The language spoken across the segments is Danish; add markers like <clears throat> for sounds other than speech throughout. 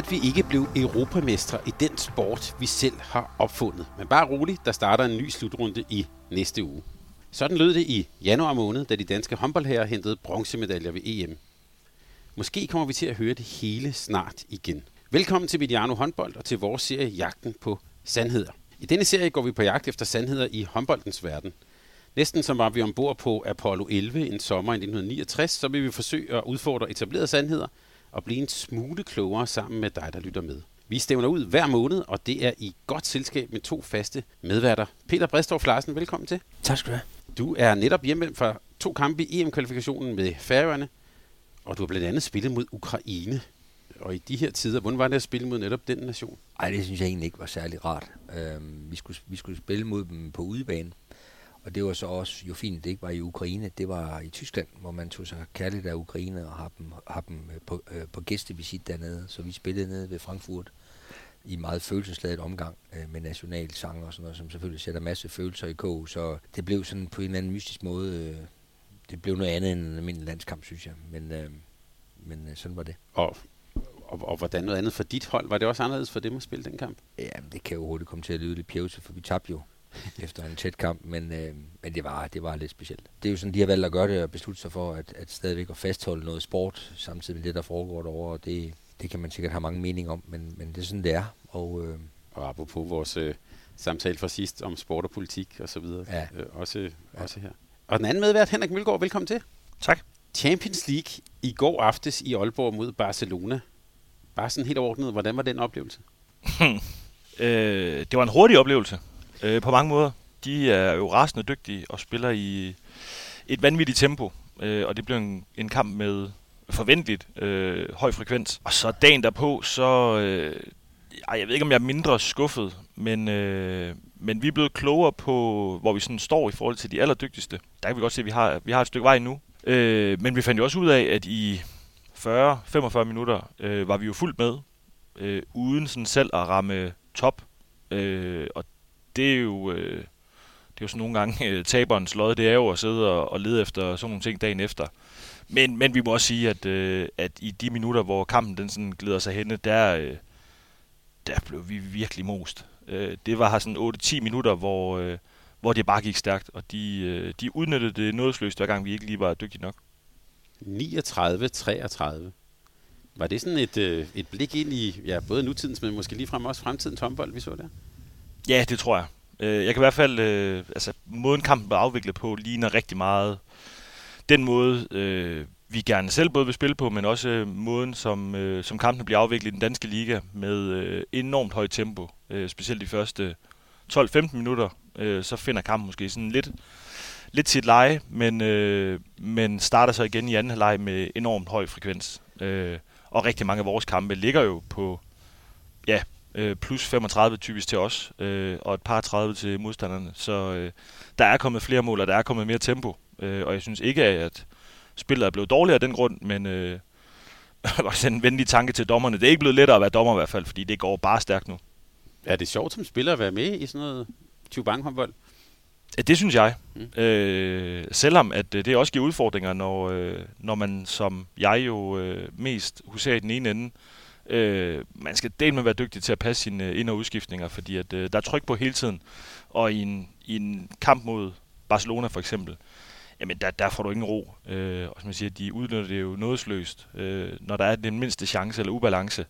At vi ikke blev europamestre i den sport, vi selv har opfundet. Men bare rolig, der starter en ny slutrunde i næste uge. Sådan lød det i januar måned, da de danske håndboldherrer hentede bronzemedaljer ved EM. Måske kommer vi til at høre det hele snart igen. Velkommen til Mediano Håndbold og til vores serie Jagten på Sandheder. I denne serie går vi på jagt efter sandheder i håndboldens verden. Næsten som var vi ombord på Apollo 11 en sommer i 1969, så vil vi forsøge at udfordre etablerede sandheder og blive en smule klogere sammen med dig, der lytter med. Vi stævner ud hver måned, og det er i godt selskab med to faste medværter. Peter Brestorff Larsen, velkommen til. Tak skal du have. Du er netop hjemme fra to kampe i EM-kvalifikationen med Færøerne, og du har blandt andet spillet mod Ukraine. Og i de her tider, hvordan var det at spille mod netop den nation? Ej, det synes jeg egentlig ikke var særlig rart. Øhm, vi, skulle, vi skulle spille mod dem på udebane, og det var så også jo fint, det ikke var i Ukraine, det var i Tyskland, hvor man tog sig kærligt af Ukraine og har dem, har dem på, øh, på gæstevisit dernede. Så vi spillede nede ved Frankfurt i meget følelsesladet omgang øh, med nationalsang og sådan noget, som selvfølgelig sætter masse følelser i kog. Så det blev sådan på en eller anden mystisk måde, øh, det blev noget andet end en almindelig landskamp, synes jeg. Men, øh, men øh, sådan var det. Og, og, og hvordan noget andet for dit hold? Var det også anderledes for dem at spille den kamp? Ja, det kan jo hurtigt komme til at lyde lidt pjevse, for vi tabte jo <laughs> efter en tæt kamp, men, øh, men det, var, det var lidt specielt. Det er jo sådan, de har valgt at gøre det og beslutte sig for, at, at stadigvæk at fastholde noget sport, samtidig med det, der foregår derovre, og det, det kan man sikkert have mange meninger om, men, men det er sådan, det er. Og, øh, Og apropos vores øh, samtale fra sidst om sport og politik og så videre, Ja. øh, også, ja. også her. Og den anden medvært, Henrik Mølgaard, velkommen til. Tak. Champions League i går aftes i Aalborg mod Barcelona. Bare sådan helt overordnet, hvordan var den oplevelse? <laughs> Øh, det var en hurtig oplevelse øh, på mange måder. De er jo rasende dygtige og spiller i et vanvittigt tempo. Øh, og det blev en, en kamp med forventeligt øh, høj frekvens. Og så dagen derpå, så... Øh, ej, jeg ved ikke, om jeg er mindre skuffet, men, øh, men vi er blevet klogere på, hvor vi sådan står i forhold til de allerdygtigste. Der kan vi godt se, at vi har, vi har et stykke vej nu. Øh, men vi fandt jo også ud af, at i 40-45 minutter øh, var vi jo fuldt med, øh, uden sådan selv at ramme top. Øh, og det er jo... Øh, det er jo sådan nogle gange <laughs> øh, taberens lod, det er jo at sidde og, og lede efter sådan nogle ting dagen efter. Men, men vi må også sige, at, øh, at i de minutter, hvor kampen den sådan glider sig henne, der, øh, der blev vi virkelig most. Øh, det var her sådan 8-10 minutter, hvor, øh, hvor det bare gik stærkt, og de, øh, de udnyttede det nådesløst, hver gang vi ikke lige var dygtige nok. 39-33. Var det sådan et, øh, et blik ind i ja, både nutidens, men måske ligefrem også fremtidens håndbold, vi så der? Ja, det tror jeg. Øh, jeg kan i hvert fald, øh, altså måden kampen blev afviklet på, ligner rigtig meget den måde, øh, vi gerne selv både vil spille på, men også øh, måden, som, øh, som kampen bliver afviklet i den danske liga med øh, enormt højt tempo. Øh, specielt de første 12-15 minutter, øh, så finder kampen måske sådan lidt, lidt sit leje, men, øh, men starter så igen i anden halvleg med enormt høj frekvens. Øh, og rigtig mange af vores kampe ligger jo på ja, øh, plus 35 typisk til os, øh, og et par 30 til modstanderne. Så øh, der er kommet flere mål, og der er kommet mere tempo. Øh, og jeg synes ikke, at spillet er blevet dårligere af den grund, men øh, <laughs> også en venlig tanke til dommerne. Det er ikke blevet lettere at være dommer i hvert fald, fordi det går bare stærkt nu. Er det sjovt som spiller at være med i sådan noget 20 håndbold? Ja, det synes jeg. Mm. Øh, selvom at øh, det også giver udfordringer, når, øh, når man som jeg jo øh, mest huserer i den ene ende, øh, Øh, man skal delt med være dygtig til at passe sine øh, ind- og udskiftninger, fordi at, øh, der er tryk på hele tiden. Og i en, i en kamp mod Barcelona for eksempel, jamen der, der får du ingen ro. Øh, og som jeg siger, de udnytter det jo nådesløst, øh, når der er den mindste chance eller ubalance.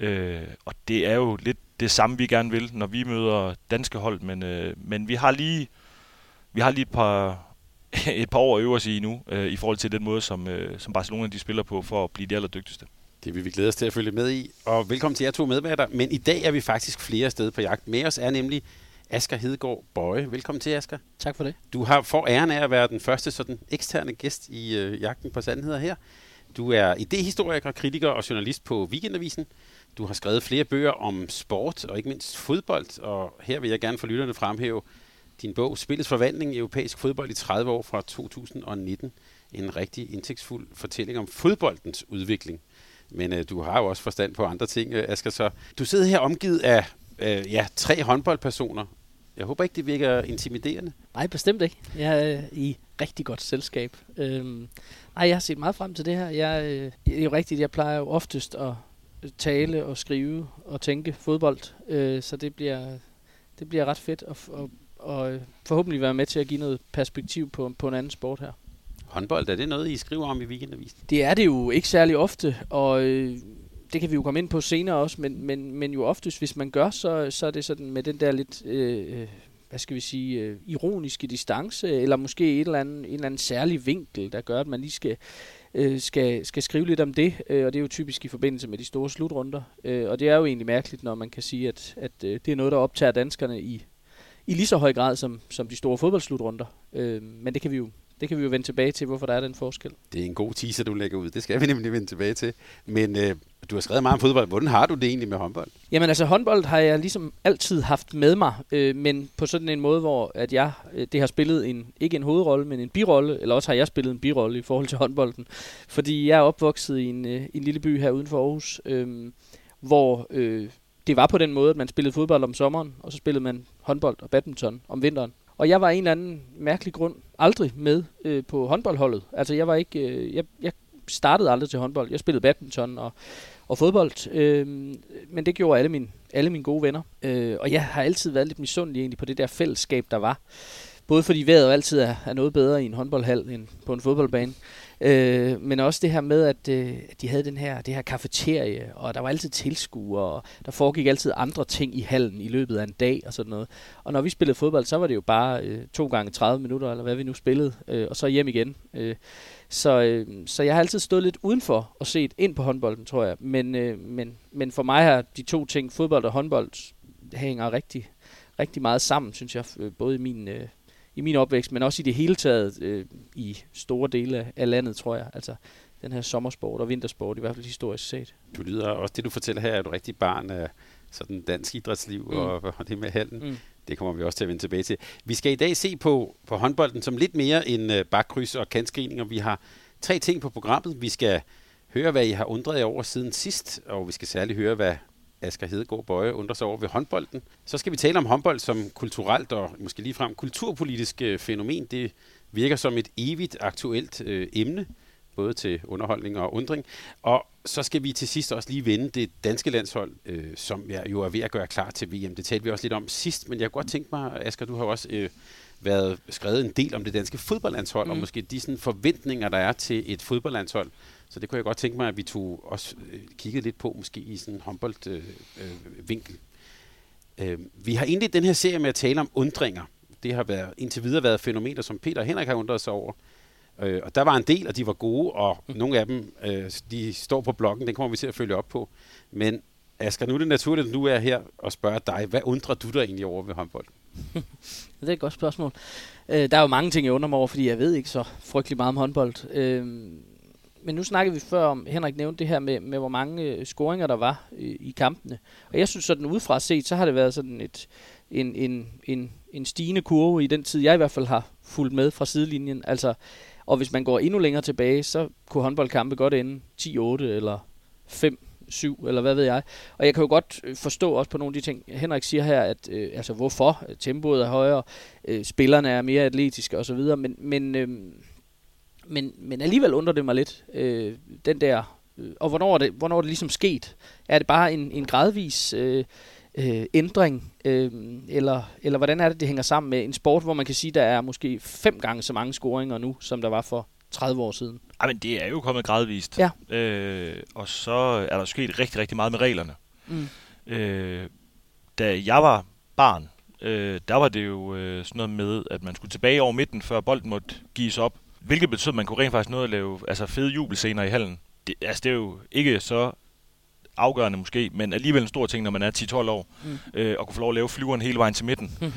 Øh, og det er jo lidt det samme, vi gerne vil, når vi møder danske hold, men, øh, men vi har lige vi har lige et par, <laughs> et par år at øve os i nu, øh, i forhold til den måde, som, øh, som Barcelona de spiller på, for at blive de allerdygtigste. Det vil vi glæde os til at følge med i. Og velkommen til jer to medværter. Men i dag er vi faktisk flere steder på jagt. Med os er nemlig Asger Hedegaard Bøje. Velkommen til, Asger. Tak for det. Du har for æren af at være den første sådan eksterne gæst i øh, Jagten på Sandheder her. Du er idehistoriker, kritiker og journalist på Weekendavisen. Du har skrevet flere bøger om sport og ikke mindst fodbold, og her vil jeg gerne for lytterne fremhæve din bog Spillets forvandling i europæisk fodbold i 30 år fra 2019. En rigtig indtægtsfuld fortælling om fodboldens udvikling. Men øh, du har jo også forstand på andre ting, øh, Asger. Så du sidder her omgivet af øh, ja, tre håndboldpersoner. Jeg håber ikke, det virker intimiderende. Nej, bestemt ikke. Jeg er øh, i rigtig godt selskab. Øhm, nej, jeg har set meget frem til det her. Jeg, øh, det er jo rigtigt, jeg plejer jo oftest at øh, tale og skrive og tænke fodbold, øh, så det bliver, det bliver ret fedt at, og, og øh, forhåbentlig være med til at give noget perspektiv på, på en anden sport her. Håndbold, er det noget, I skriver om i weekendavisen? Det er det jo ikke særlig ofte, og øh, det kan vi jo komme ind på senere også, men, men, men jo oftest, hvis man gør, så, så er det sådan med den der lidt, øh, øh, hvad skal vi sige, øh, ironiske distance, eller måske et eller andet, en eller anden særlig vinkel, der gør, at man lige skal, øh, skal, skal skrive lidt om det, øh, og det er jo typisk i forbindelse med de store slutrunder, øh, og det er jo egentlig mærkeligt, når man kan sige, at, at øh, det er noget, der optager danskerne i, i lige så høj grad som, som de store fodboldslutrunder, øh, men det kan vi jo det kan vi jo vende tilbage til, hvorfor der er den forskel. Det er en god teaser, du lægger ud. Det skal vi nemlig vende tilbage til. Men øh, du har skrevet meget om fodbold. Hvordan har du det egentlig med håndbold? Jamen altså, håndbold har jeg ligesom altid haft med mig, øh, men på sådan en måde, hvor at jeg, øh, det har spillet en, ikke en hovedrolle, men en birolle, eller også har jeg spillet en birolle i forhold til håndbolden. Fordi jeg er opvokset i en, øh, en lille by her uden for Aarhus, øh, hvor øh, det var på den måde, at man spillede fodbold om sommeren, og så spillede man håndbold og badminton om vinteren. Og jeg var en eller anden mærkelig grund aldrig med øh, på håndboldholdet. Altså jeg var ikke, øh, jeg, jeg startede aldrig til håndbold. Jeg spillede badminton og, og fodbold, øh, men det gjorde alle mine, alle mine gode venner. Øh, og jeg har altid været lidt misundelig egentlig på det der fællesskab, der var. Både fordi vejret altid er, er noget bedre i en håndboldhal end på en fodboldbane. Øh, men også det her med, at, øh, de havde den her, det her kafeterie, og der var altid tilskuere, og der foregik altid andre ting i hallen i løbet af en dag og sådan noget. Og når vi spillede fodbold, så var det jo bare øh, to gange 30 minutter, eller hvad vi nu spillede, øh, og så hjem igen. Øh, så, øh, så jeg har altid stået lidt udenfor og set ind på håndbolden, tror jeg. Men, øh, men, men for mig har de to ting, fodbold og håndbold, hænger rigtig, rigtig meget sammen, synes jeg, øh, både i min... Øh, i min opvækst, men også i det hele taget øh, i store dele af landet, tror jeg. Altså den her sommersport og vintersport, i hvert fald historisk set. Du lyder også, det du fortæller her, er du rigtig barn af sådan dansk idrætsliv mm. og, og det med halden. Mm. Det kommer vi også til at vende tilbage til. Vi skal i dag se på, på håndbolden som lidt mere end uh, bakkryds og kantscreeninger. Vi har tre ting på programmet. Vi skal høre, hvad I har undret jer over siden sidst, og vi skal særligt høre, hvad Asger Hedegaard Bøje undrer sig over ved håndbolden. Så skal vi tale om håndbold som kulturelt og måske ligefrem kulturpolitisk øh, fænomen. Det virker som et evigt aktuelt øh, emne, både til underholdning og undring. Og så skal vi til sidst også lige vende det danske landshold, øh, som jeg jo er ved at gøre klar til VM. Det talte vi også lidt om sidst, men jeg kunne godt tænke mig, Asger, du har jo også øh, været skrevet en del om det danske fodboldlandshold, mm. og måske de sådan, forventninger, der er til et fodboldlandshold. Så det kunne jeg godt tænke mig, at vi tog også øh, kiggede lidt på, måske i sådan en håndboldvinkel. Øh, øh, vi har egentlig den her serie med at tale om undringer. Det har været, indtil videre været fænomener, som Peter og Henrik har undret sig over. Øh, og der var en del, og de var gode, og mm. nogle af dem, øh, de står på bloggen, den kommer vi til at følge op på. Men Asger, nu er det naturligt, at du er her og spørger dig, hvad undrer du dig egentlig over ved håndbold? <laughs> det er et godt spørgsmål. Øh, der er jo mange ting, jeg undrer mig over, fordi jeg ved ikke så frygtelig meget om håndbold. Øh, men nu snakkede vi før om, Henrik nævnte det her med, med hvor mange øh, scoringer der var i, i kampene. Og jeg synes sådan udefra set, så har det været sådan et, en, en, en, en stigende kurve i den tid, jeg i hvert fald har fulgt med fra sidelinjen. Altså, og hvis man går endnu længere tilbage, så kunne håndboldkampe godt ende 10-8 eller 5 7, eller hvad ved jeg. Og jeg kan jo godt øh, forstå også på nogle af de ting, Henrik siger her, at øh, altså hvorfor tempoet er højere, øh, spillerne er mere atletiske osv., men, men øh, men, men alligevel undrer det mig lidt, øh, den der, øh, og hvornår er, det, hvornår er det ligesom sket? Er det bare en, en gradvis øh, øh, ændring, øh, eller, eller hvordan er det, det hænger sammen med en sport, hvor man kan sige, der er måske fem gange så mange scoringer nu, som der var for 30 år siden? Ej, men det er jo kommet gradvist. Ja. Øh, og så er der sket rigtig, rigtig meget med reglerne. Mm. Øh, da jeg var barn, øh, der var det jo øh, sådan noget med, at man skulle tilbage over midten, før bolden måtte gives op. Hvilket betød, at man kunne rent faktisk nå at lave altså, fede jubelscener i hallen. Det, altså, det er jo ikke så afgørende måske, men alligevel en stor ting, når man er 10-12 år, mm. øh, og kunne få lov at lave flyveren hele vejen til midten. <laughs>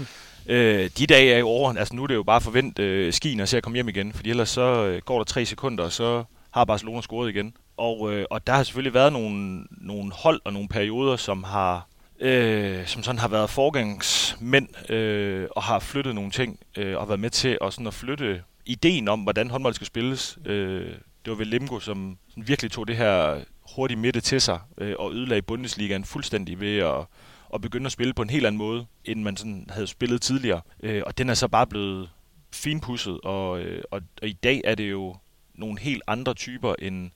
øh, de dage er jo over. Altså nu er det jo bare at forvente øh, skien og se at komme hjem igen, fordi ellers så øh, går der tre sekunder, og så har Barcelona scoret igen. Og, øh, og der har selvfølgelig været nogle, nogle hold og nogle perioder, som har øh, som sådan har været forgangsmænd øh, og har flyttet nogle ting øh, og været med til at, sådan at flytte ideen om, hvordan håndbold skal spilles. Øh, det var vel Lemgo, som virkelig tog det her hurtigt midte til sig øh, og ødelagde Bundesligaen fuldstændig ved at, at begynde at spille på en helt anden måde, end man sådan havde spillet tidligere. Øh, og den er så bare blevet finpudset, og, øh, og, og i dag er det jo nogle helt andre typer, end,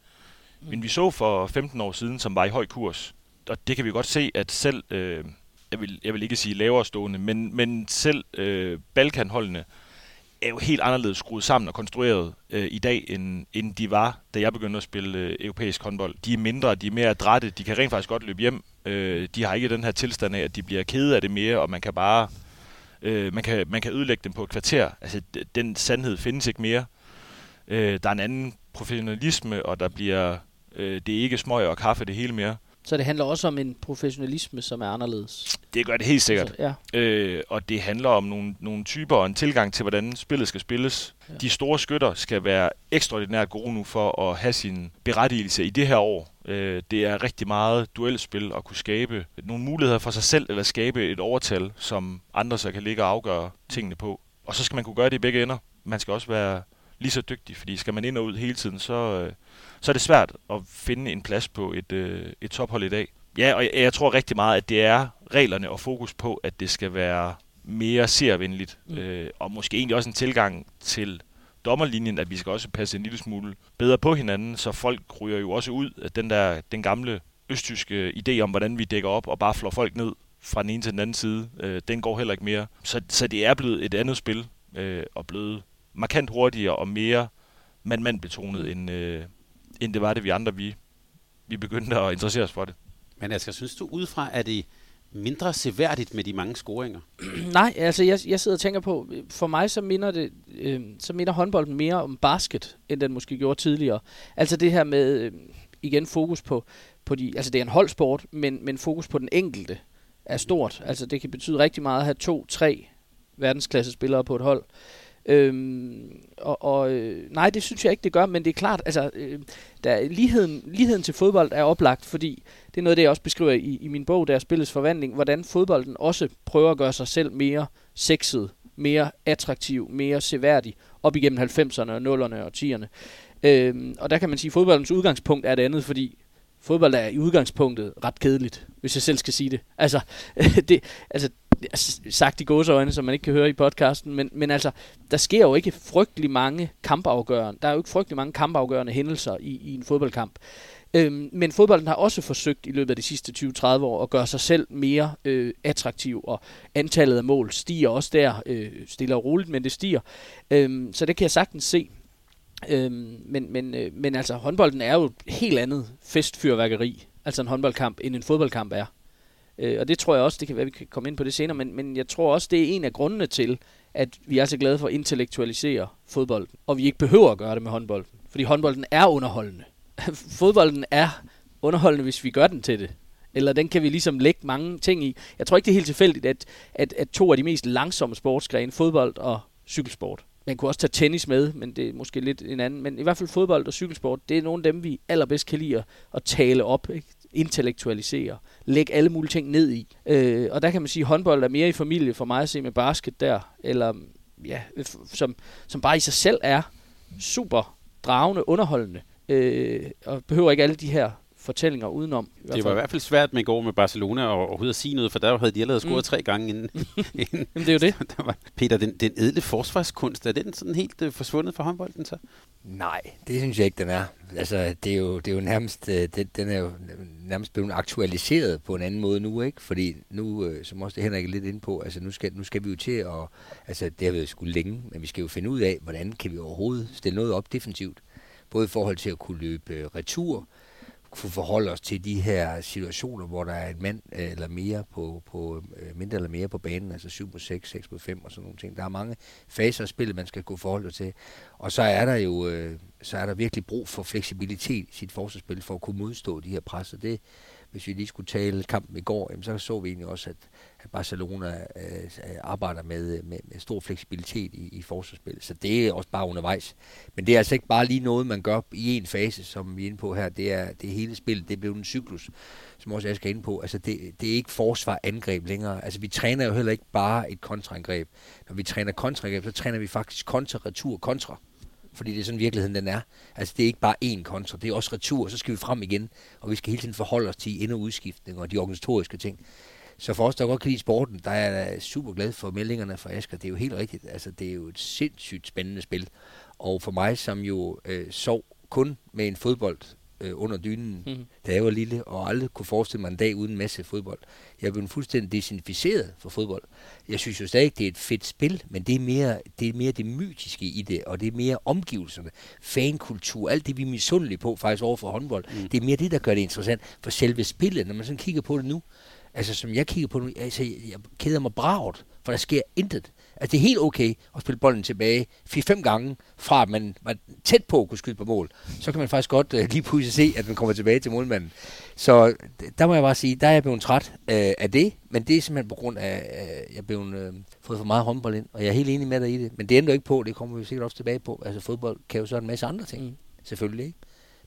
mm. end vi så for 15 år siden, som var i høj kurs. Og det kan vi godt se, at selv, øh, jeg, vil, jeg vil ikke sige lavere stående, men, men selv øh, Balkanholdene er jo helt anderledes skruet sammen og konstrueret øh, i dag, end, end de var, da jeg begyndte at spille øh, europæisk håndbold. De er mindre, de er mere adrette, de kan rent faktisk godt løbe hjem. Øh, de har ikke den her tilstand af, at de bliver kede af det mere, og man kan bare øh, man, kan, man kan ødelægge dem på et kvarter. Altså, den sandhed findes ikke mere. Øh, der er en anden professionalisme, og der bliver øh, det er ikke smøg og kaffe det hele mere. Så det handler også om en professionalisme, som er anderledes. Det gør det helt sikkert. Altså, ja. øh, og det handler om nogle, nogle typer og en tilgang til, hvordan spillet skal spilles. Ja. De store skytter skal være ekstraordinært gode nu for at have sin berettigelse i det her år. Øh, det er rigtig meget duelspil at kunne skabe nogle muligheder for sig selv, eller skabe et overtal, som andre så kan ligge og afgøre tingene på. Og så skal man kunne gøre det i begge ender. Man skal også være lige så dygtig, fordi skal man ind og ud hele tiden, så, øh, så er det svært at finde en plads på et, øh, et tophold i dag. Ja, og jeg, jeg tror rigtig meget, at det er reglerne og fokus på, at det skal være mere servenligt, mm. øh, og måske egentlig også en tilgang til dommerlinjen, at vi skal også passe en lille smule bedre på hinanden, så folk ryger jo også ud af den der den gamle østtyske idé om, hvordan vi dækker op og bare flår folk ned fra den ene til den anden side. Øh, den går heller ikke mere. Så, så det er blevet et andet spil, øh, og blevet markant hurtigere og mere mand-mand betonet, end, øh, end det var det, vi andre vi, vi begyndte at interessere os for det. Men altså, synes du udefra, er det mindre seværdigt med de mange scoringer? <clears throat> Nej, altså jeg, jeg sidder og tænker på, for mig så minder, det, øh, så minder håndbolden mere om basket, end den måske gjorde tidligere. Altså det her med, øh, igen fokus på, på de, altså det er en holdsport, men, men fokus på den enkelte er stort. Altså det kan betyde rigtig meget at have to, tre verdensklasse spillere på et hold. Øhm, og, og øh, nej, det synes jeg ikke, det gør, men det er klart, altså, øh, der, ligheden, ligheden til fodbold er oplagt, fordi det er noget, det jeg også beskriver i, i min bog, der er spillets forvandling, hvordan fodbolden også prøver at gøre sig selv mere sexet, mere attraktiv, mere seværdig, op igennem 90'erne og 0'erne og 10'erne. Øhm, og der kan man sige, at fodboldens udgangspunkt er det andet, fordi fodbold er i udgangspunktet ret kedeligt, hvis jeg selv skal sige det. Altså, <laughs> det, altså sagt i gåseøjne, som man ikke kan høre i podcasten, men, men altså, der sker jo ikke frygtelig mange kampafgørende, der er jo ikke frygtelig mange kampafgørende hændelser i, i en fodboldkamp. Øhm, men fodbolden har også forsøgt i løbet af de sidste 20-30 år at gøre sig selv mere øh, attraktiv, og antallet af mål stiger også der, øh, stille og roligt, men det stiger. Øhm, så det kan jeg sagtens se. Øhm, men, men, øh, men altså, håndbolden er jo et helt andet festfyrværkeri, altså en håndboldkamp, end en fodboldkamp er. Øh, og det tror jeg også, det kan være, vi kan komme ind på det senere, men, men jeg tror også, det er en af grundene til, at vi er så glade for at intellektualisere fodbolden, og vi ikke behøver at gøre det med håndbolden. Fordi håndbolden er underholdende. <laughs> fodbolden er underholdende, hvis vi gør den til det. Eller den kan vi ligesom lægge mange ting i. Jeg tror ikke, det er helt tilfældigt, at, at, at to af de mest langsomme sportsgrene, fodbold og cykelsport, man kunne også tage tennis med, men det er måske lidt en anden. Men i hvert fald fodbold og cykelsport, det er nogle af dem, vi allerbedst kan lide at tale op. Ikke? Intellektualisere, lægge alle mulige ting ned i. Øh, og der kan man sige, at håndbold er mere i familie for mig at se med basket der, eller ja, som, som bare i sig selv er super dragende, underholdende, øh, og behøver ikke alle de her fortællinger udenom. I det var i hvert fald svært med i går med Barcelona at overhovedet at sige noget, for der havde de allerede scoret mm. tre gange inden. <laughs> <laughs> inden. Jamen, det er jo det. <laughs> Der var, Peter, den, den edle forsvarskunst, er den sådan helt uh, forsvundet fra håndbolden så? Nej, det synes jeg ikke, den er. Altså, det er jo, det er jo nærmest, øh, det, den er jo nærmest blevet aktualiseret på en anden måde nu, ikke? Fordi nu, øh, som også det Henrik er lidt ind på, altså nu skal, nu skal vi jo til at, altså det har været sgu længe, men vi skal jo finde ud af, hvordan kan vi overhovedet stille noget op defensivt. Både i forhold til at kunne løbe retur, kunne forholde os til de her situationer, hvor der er en mand øh, eller mere på, på øh, mindre eller mere på banen, altså 7 mod 6, 6 mod 5 og sådan nogle ting. Der er mange faser af spillet, man skal kunne forholde sig til. Og så er der jo øh, så er der virkelig brug for fleksibilitet i sit forsvarsspil for at kunne modstå de her presser. Det hvis vi lige skulle tale kampen i går, jamen, så så vi egentlig også, at, at Barcelona øh, øh arbejder med, øh, med, med stor fleksibilitet i, i forsvarsspillet. Så det er også bare undervejs. Men det er altså ikke bare lige noget, man gør i en fase, som vi er inde på her. Det er, det er hele spillet. Det blev en cyklus, som også jeg skal ind på. Altså det, det er ikke forsvar-angreb længere. Altså vi træner jo heller ikke bare et kontraangreb. Når vi træner kontraangreb, så træner vi faktisk kontra-retur-kontra fordi det er sådan virkeligheden den er. Altså det er ikke bare én kontra, det er også retur, så skal vi frem igen, og vi skal hele tiden forholde os til ind- og udskiftning og de organisatoriske ting. Så for os, der godt kan lide sporten, der er jeg super glad for meldingerne fra Asger. Det er jo helt rigtigt. Altså, det er jo et sindssygt spændende spil. Og for mig, som jo øh, sov kun med en fodbold øh, under dynen, mm. da jeg var lille, og aldrig kunne forestille mig en dag uden en masse fodbold. Jeg blev fuldstændig desinficeret for fodbold. Jeg synes jo stadig, det er et fedt spil, men det er, mere, det er mere det mytiske i det, og det er mere omgivelserne, fankultur, alt det vi er misundelige på faktisk over for håndbold. Mm. Det er mere det, der gør det interessant. For selve spillet, når man sådan kigger på det nu, altså som jeg kigger på nu, altså jeg keder mig bragt, for der sker intet. Altså det er helt okay at spille bolden tilbage 4-5 gange, fra at man var tæt på at kunne skyde på mål. Så kan man faktisk godt uh, lige pludselig se, at man kommer tilbage til målmanden. Så der må jeg bare sige, der er jeg blevet træt uh, af det, men det er simpelthen på grund af, at uh, jeg er blevet uh, fået for meget håndbold ind, og jeg er helt enig med dig i det. Men det ændrer ikke på, det kommer vi sikkert også tilbage på. Altså fodbold kan jo så en masse andre ting, mm. selvfølgelig ikke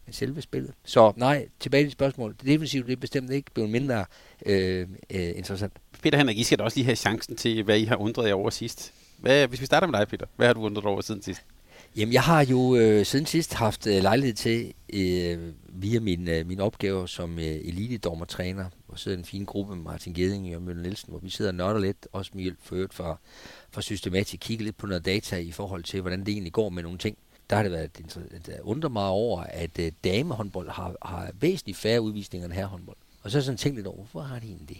men selve spillet. Så nej, tilbage til spørgsmålet. Det defensivt det er bestemt ikke blevet mindre øh, øh, interessant. Peter Henrik, I skal da også lige have chancen til, hvad I har undret jer over sidst. Hvad, hvis vi starter med dig, Peter. Hvad har du undret over siden sidst? Jamen, jeg har jo øh, siden sidst haft øh, lejlighed til, øh, via min, øh, min opgave som øh, elitedommertræner, hvor sidder en fin gruppe med Martin Geding og Møller Nielsen, hvor vi sidder og nørder lidt, også med hjælp for for, fra systematisk, kigge lidt på noget data i forhold til, hvordan det egentlig går med nogle ting der har det været der undrer mig over, at øh, damehåndbold har, har væsentligt færre udvisninger end herrehåndbold. Og så har jeg sådan tænkt lidt over, hvorfor har de egentlig det?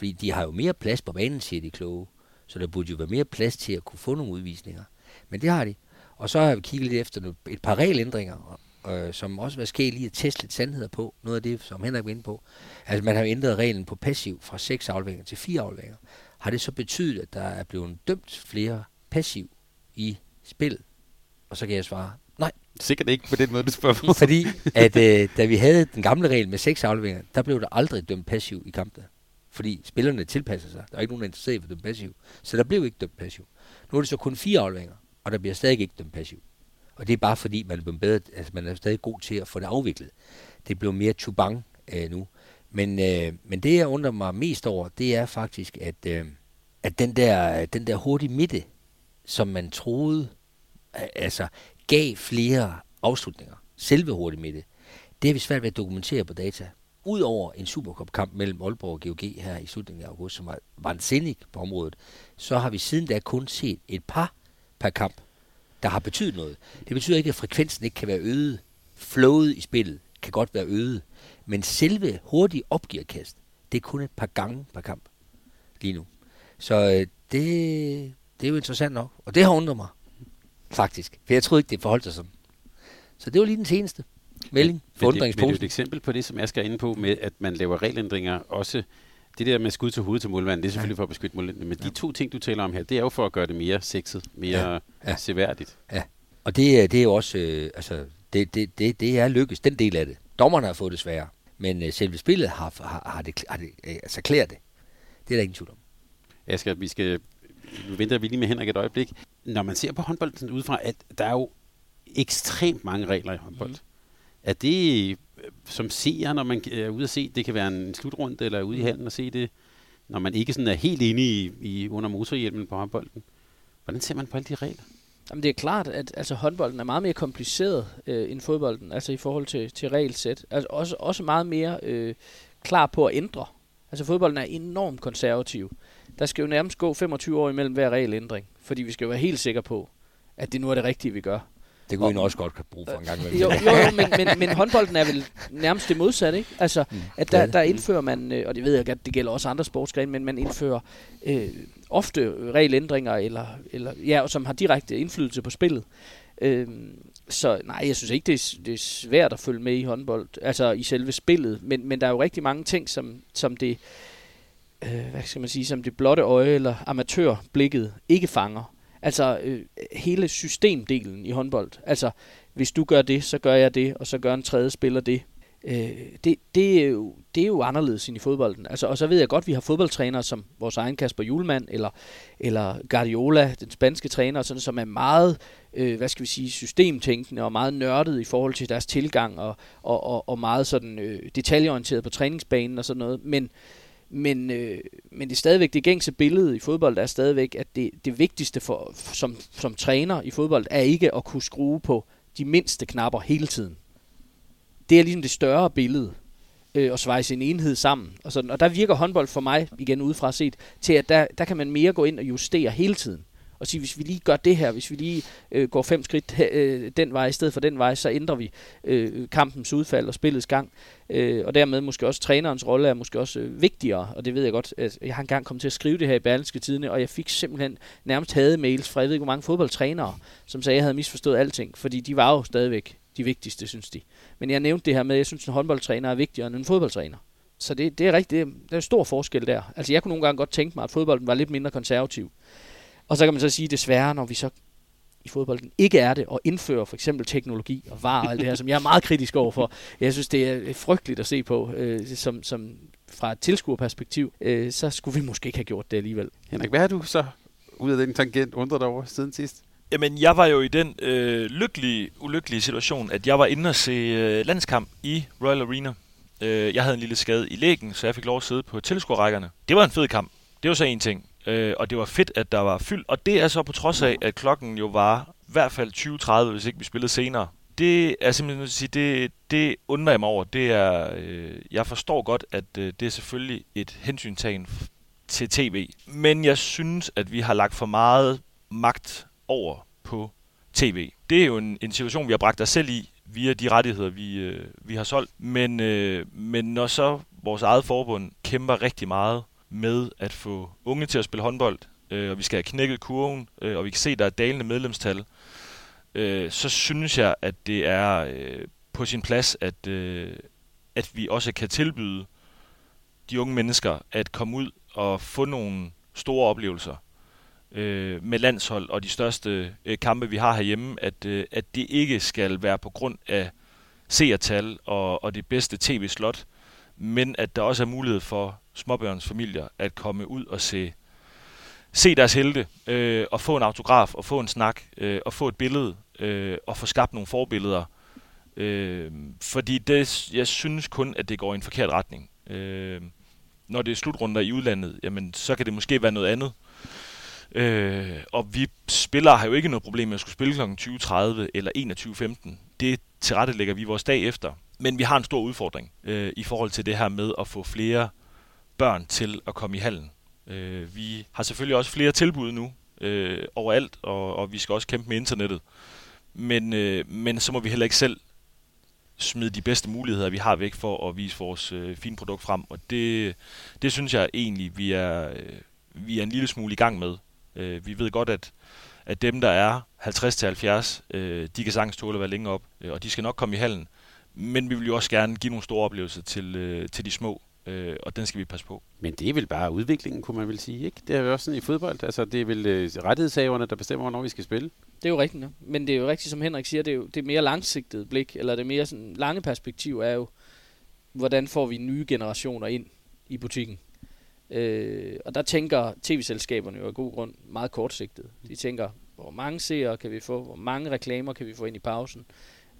Fordi de har jo mere plads på banen, siger de kloge. Så der burde jo være mere plads til at kunne få nogle udvisninger. Men det har de. Og så har vi kigget lidt efter et par regelændringer, øh, som også var sket lige at teste lidt sandheder på. Noget af det, som Henrik var inde på. Altså man har jo ændret reglen på passiv fra seks afleveringer til fire afleveringer. Har det så betydet, at der er blevet dømt flere passiv i spillet? Og så kan jeg svare, nej. Sikkert ikke på den måde, du spørger på. Fordi at øh, da vi havde den gamle regel med seks afleveringer, der blev der aldrig dømt passiv i kampene. Fordi spillerne tilpasser sig. Der er ikke nogen, der er interesseret i at dømme passiv. Så der blev ikke dømt passiv. Nu er det så kun fire afleveringer, og der bliver stadig ikke dømt passiv. Og det er bare fordi, man er, blevet bedre, altså man er stadig god til at få det afviklet. Det blev mere tubang øh, nu. Men, øh, men det, jeg undrer mig mest over, det er faktisk, at, øh, at den, der, den der hurtige midte, som man troede altså gav flere afslutninger. Selve hurtig midte, det. Det har vi svært ved at dokumentere på data. Udover en Supercup-kamp mellem Aalborg og GOG her i slutningen af august, som var vansindig på området, så har vi siden da kun set et par per kamp, der har betydet noget. Det betyder ikke, at frekvensen ikke kan være øget. Flowet i spillet kan godt være øget. Men selve hurtige opgiverkast, det er kun et par gange per kamp lige nu. Så øh, det, det er jo interessant nok, og det har undret mig faktisk. For jeg troede ikke, det forholdt sig sådan. Så det var lige den seneste melding. Men, men, det, men det er et eksempel på det, som jeg skal ind på, med at man laver regelændringer også det der med skud til hovedet til målmanden, det er selvfølgelig ja. for at beskytte målmanden. Men ja. de to ting, du taler om her, det er jo for at gøre det mere sexet, mere ja. Ja. seværdigt. Ja, og det, det er jo også, øh, altså, det, det, det, det er lykkes, den del af det. Dommerne har fået det sværere, men øh, selve spillet har, har, har, det, har det, øh, altså klært det. Det er der ingen tvivl om. Asger, vi skal nu venter vi lige med Henrik et øjeblik. Når man ser på håndbold udefra, at der er jo ekstremt mange regler i håndbold. Mm. Er det som seer, når man er ude at se, det kan være en slutrunde, eller ude i handen og se det, når man ikke sådan er helt inde i, i under motorhjelmen på håndbolden? Hvordan ser man på alle de regler? Jamen det er klart, at altså, håndbolden er meget mere kompliceret øh, end fodbolden, altså i forhold til, til regelsæt. Altså også, også meget mere øh, klar på at ændre. Altså fodbolden er enormt konservativ der skal jo nærmest gå 25 år imellem hver regelændring, fordi vi skal jo være helt sikre på, at det nu er det rigtige, vi gør. Det kunne vi også godt bruge for en gang. Jo, jo, jo men, men, men håndbolden er vel nærmest det modsatte, ikke? Altså, mm, at der, der indfører man, øh, og det ved jeg at det gælder også andre sportsgrene, men man indfører øh, ofte regelændringer, eller, eller, ja, som har direkte indflydelse på spillet. Øh, så nej, jeg synes ikke, det er, det er svært at følge med i håndbold, altså i selve spillet, men, men der er jo rigtig mange ting, som, som det øh, hvad skal man sige, som det blotte øje eller amatørblikket ikke fanger. Altså øh, hele systemdelen i håndbold. Altså, hvis du gør det, så gør jeg det, og så gør en tredje spiller det. øh, det, det, er jo, det er jo anderledes end i fodbolden. Altså, og så ved jeg godt, at vi har fodboldtrænere som vores egen Kasper Julemand, eller, eller Guardiola, den spanske træner, sådan, som er meget øh, hvad skal vi sige, systemtænkende og meget nørdet i forhold til deres tilgang og, og, og, og meget sådan øh, detaljeorienteret på træningsbanen og sådan noget. Men, men, øh, men det er stadigvæk det gængse billede i fodbold er stadigvæk, at det, det vigtigste for, som, som træner i fodbold er ikke at kunne skrue på de mindste knapper hele tiden. Det er ligesom det større billede øh, og svejse en enhed sammen. Og, sådan. og der virker håndbold for mig, igen udefra set, til at der, der kan man mere gå ind og justere hele tiden og sige, hvis vi lige gør det her, hvis vi lige øh, går fem skridt øh, den vej i stedet for den vej, så ændrer vi øh, kampens udfald og spillets gang. Øh, og dermed måske også trænerens rolle er måske også øh, vigtigere, og det ved jeg godt. At jeg har engang kommet til at skrive det her i Berlingske Tidene, og jeg fik simpelthen nærmest havde mails fra, jeg ved ikke hvor mange fodboldtrænere, som sagde, at jeg havde misforstået alting, fordi de var jo stadigvæk de vigtigste, synes de. Men jeg nævnte det her med, at jeg synes, at en håndboldtræner er vigtigere end en fodboldtræner. Så det, det er rigtigt. Det er, der er stor forskel der. Altså jeg kunne nogle gange godt tænke mig, at fodbolden var lidt mindre konservativ. Og så kan man så sige, desværre, når vi så i fodbolden ikke er det, og indfører for eksempel teknologi og var og alt det her, som jeg er meget kritisk over for. Jeg synes, det er frygteligt at se på, øh, som, som fra et tilskuerperspektiv, øh, så skulle vi måske ikke have gjort det alligevel. Henrik, hvad har du så ud af den tangent undret over siden sidst? Jamen, jeg var jo i den øh, lykkelige, ulykkelige situation, at jeg var inde og se øh, landskamp i Royal Arena. Øh, jeg havde en lille skade i lægen, så jeg fik lov at sidde på tilskuerrækkerne. Det var en fed kamp. Det var så en ting. Øh, og det var fedt, at der var fyldt. Og det er så på trods af, at klokken jo var i hvert fald 20.30, hvis ikke vi spillede senere. Det er simpelthen at sige, det, det undrer jeg mig over. Det er, øh, jeg forstår godt, at øh, det er selvfølgelig et hensyntagen til tv. Men jeg synes, at vi har lagt for meget magt over på tv. Det er jo en, en situation, vi har bragt os selv i via de rettigheder, vi, øh, vi har solgt. Men, øh, men når så vores eget forbund kæmper rigtig meget med at få unge til at spille håndbold, øh, og vi skal have knækket kurven, øh, og vi kan se, at der er dalende medlemstal, øh, så synes jeg, at det er øh, på sin plads, at, øh, at vi også kan tilbyde de unge mennesker at komme ud og få nogle store oplevelser øh, med landshold og de største øh, kampe, vi har herhjemme, at, øh, at det ikke skal være på grund af seertal og, og det bedste tv-slot, men at der også er mulighed for småbørnsfamilier at komme ud og se, se deres helte, øh, og få en autograf, og få en snak, øh, og få et billede, øh, og få skabt nogle forbilleder. Øh, fordi det, jeg synes kun, at det går i en forkert retning. Øh, når det er slutrunder i udlandet, jamen, så kan det måske være noget andet. Øh, og vi spillere har jo ikke noget problem med at skulle spille kl. 20.30 eller 21.15. Det tilrettelægger vi vores dag efter. Men vi har en stor udfordring øh, i forhold til det her med at få flere børn til at komme i hallen. Øh, vi har selvfølgelig også flere tilbud nu øh, overalt, og, og vi skal også kæmpe med internettet. Men, øh, men så må vi heller ikke selv smide de bedste muligheder, vi har væk for at vise vores øh, fine produkt frem. Og det, det synes jeg egentlig, vi er, øh, vi er en lille smule i gang med. Øh, vi ved godt, at, at dem, der er 50-70, øh, de kan sagtens tåle at være længe op, øh, og de skal nok komme i hallen. Men vi vil jo også gerne give nogle store oplevelser til, øh, til de små, øh, og den skal vi passe på. Men det er vel bare udviklingen, kunne man vel sige, ikke? Det er jo også sådan i fodbold. Altså, det er vel øh, rettighedshaverne, der bestemmer, hvornår vi skal spille. Det er jo rigtigt, ja. men det er jo rigtigt, som Henrik siger, det er jo det er mere langsigtet blik, eller det mere sådan lange perspektiv er jo, hvordan får vi nye generationer ind i butikken. Øh, og der tænker tv-selskaberne jo af god grund meget kortsigtet. De tænker, hvor mange seere kan vi få, hvor mange reklamer kan vi få ind i pausen,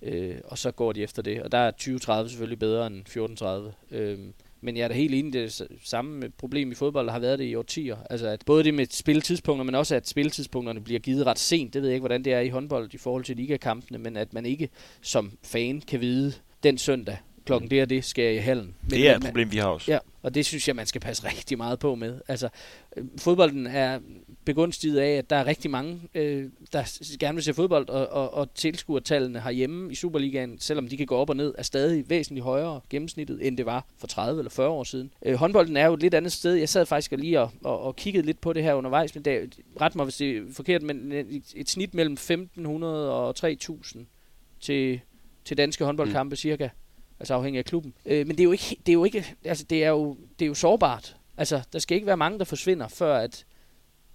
øh, og så går de efter det. Og der er 2030 selvfølgelig bedre end 1430. Øh, men jeg er da helt enig, det samme problem i fodbold, der har været det i årtier. Altså at både det med spilletidspunkter, men også at spilletidspunkterne bliver givet ret sent. Det ved jeg ikke, hvordan det er i håndbold i forhold til ligakampene, men at man ikke som fan kan vide den søndag, klokken det og det, skal jeg i hallen. Men, det er et problem, vi har også. Ja, og det synes jeg, man skal passe rigtig meget på med. Altså, øh, fodbolden er begunstiget af, at der er rigtig mange, øh, der gerne vil se fodbold, og, og, og tilskuertallene herhjemme i Superligaen, selvom de kan gå op og ned, er stadig væsentligt højere gennemsnittet, end det var for 30 eller 40 år siden. Øh, håndbolden er jo et lidt andet sted. Jeg sad faktisk lige og, og, og kiggede lidt på det her undervejs, men det, ret mig, hvis det er forkert, men et, et snit mellem 1500 og 3000 til, til danske håndboldkampe mm. cirka altså afhængig af klubben. Øh, men det er jo ikke, det er jo ikke, altså det er jo, det er jo sårbart. Altså, der skal ikke være mange, der forsvinder, før at,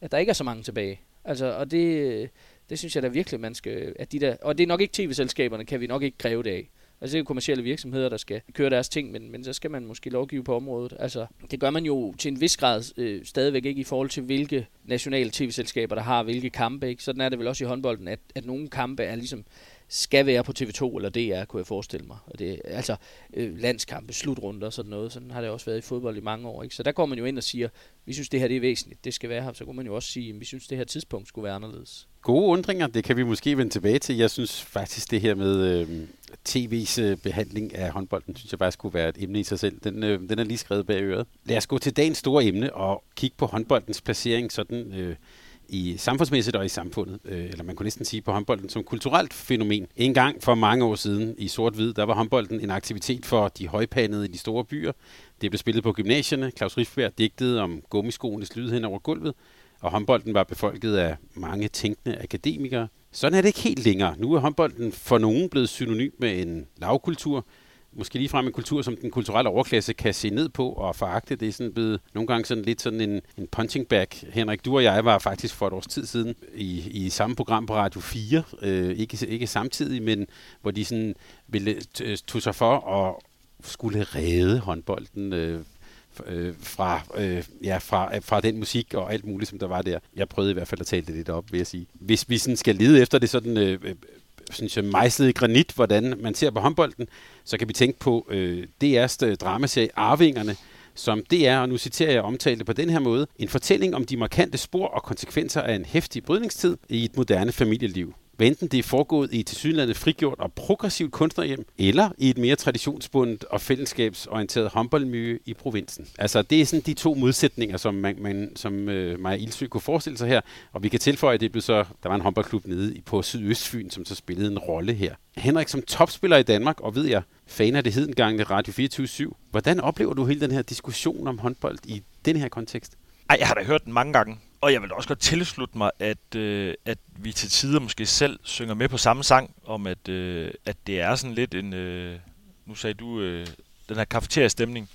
at der ikke er så mange tilbage. Altså, og det, det synes jeg da virkelig, man skal, at de der, og det er nok ikke tv-selskaberne, kan vi nok ikke kræve det af. Altså det er jo kommersielle virksomheder, der skal køre deres ting, men, men så skal man måske lovgive på området. Altså det gør man jo til en vis grad øh, stadigvæk ikke i forhold til, hvilke nationale tv-selskaber, der har hvilke kampe. Ikke? Sådan er det vel også i håndbolden, at, at nogle kampe er ligesom skal være på TV2 eller DR, kunne jeg forestille mig. Og det, altså øh, landskampe, slutrunder og sådan noget. Sådan har det også været i fodbold i mange år. Ikke? Så der går man jo ind og siger, vi synes det her det er væsentligt, det skal være her. Så kunne man jo også sige, vi synes det her tidspunkt skulle være anderledes. Gode undringer, det kan vi måske vende tilbage til. Jeg synes faktisk det her med øh, tv's øh, behandling af håndbolden, synes jeg faktisk kunne være et emne i sig selv. Den, øh, den er lige skrevet bag øret. Lad os gå til dagens store emne og kigge på håndboldens placering sådan... Øh, i samfundsmæssigt og i samfundet, øh, eller man kunne næsten sige på håndbolden som kulturelt fænomen. En gang for mange år siden i sort-hvid, der var håndbolden en aktivitet for de højpanede i de store byer. Det blev spillet på gymnasierne. Claus Riffberg digtede om gummiskoenes lyd hen over gulvet, og håndbolden var befolket af mange tænkende akademikere. Sådan er det ikke helt længere. Nu er håndbolden for nogen blevet synonym med en lavkultur, måske lige frem en kultur, som den kulturelle overklasse kan se ned på og foragte. Det er sådan blevet nogle gange sådan lidt sådan en, en punching bag. Henrik, du og jeg var faktisk for et års tid siden i, i samme program på Radio 4, øh, ikke, ikke samtidig, men hvor de sådan ville øh, tog sig for at skulle redde håndbolden øh, øh, fra, øh, ja, fra, øh, fra den musik og alt muligt, som der var der. Jeg prøvede i hvert fald at tale det lidt op, vil jeg sige. Hvis vi sådan skal lede efter det sådan øh, øh synes jeg, mejslet i granit, hvordan man ser på håndbolden, så kan vi tænke på øh, DR's øh, dramaserie Arvingerne, som DR, og nu citerer jeg omtalte på den her måde, en fortælling om de markante spor og konsekvenser af en hæftig brydningstid i et moderne familieliv. Hvad enten det er foregået i tilsyneladende frigjort og progressivt kunstnerhjem, eller i et mere traditionsbundet og fællesskabsorienteret håndboldmiljø i provinsen. Altså, det er sådan de to modsætninger, som, man, man, som øh, Maja Ildsø kunne forestille sig her. Og vi kan tilføje, at det blev så, der var en håndboldklub nede på Sydøstfyn, som så spillede en rolle her. Henrik, som topspiller i Danmark, og ved jeg, fan af det hedengangne Radio 24 hvordan oplever du hele den her diskussion om håndbold i den her kontekst? Ej, jeg har da hørt den mange gange. Og jeg vil også godt tilslutte mig, at, øh, at vi til tider måske selv synger med på samme sang, om at, øh, at det er sådan lidt en, øh, nu sagde du, øh, den her kafeteriastemning.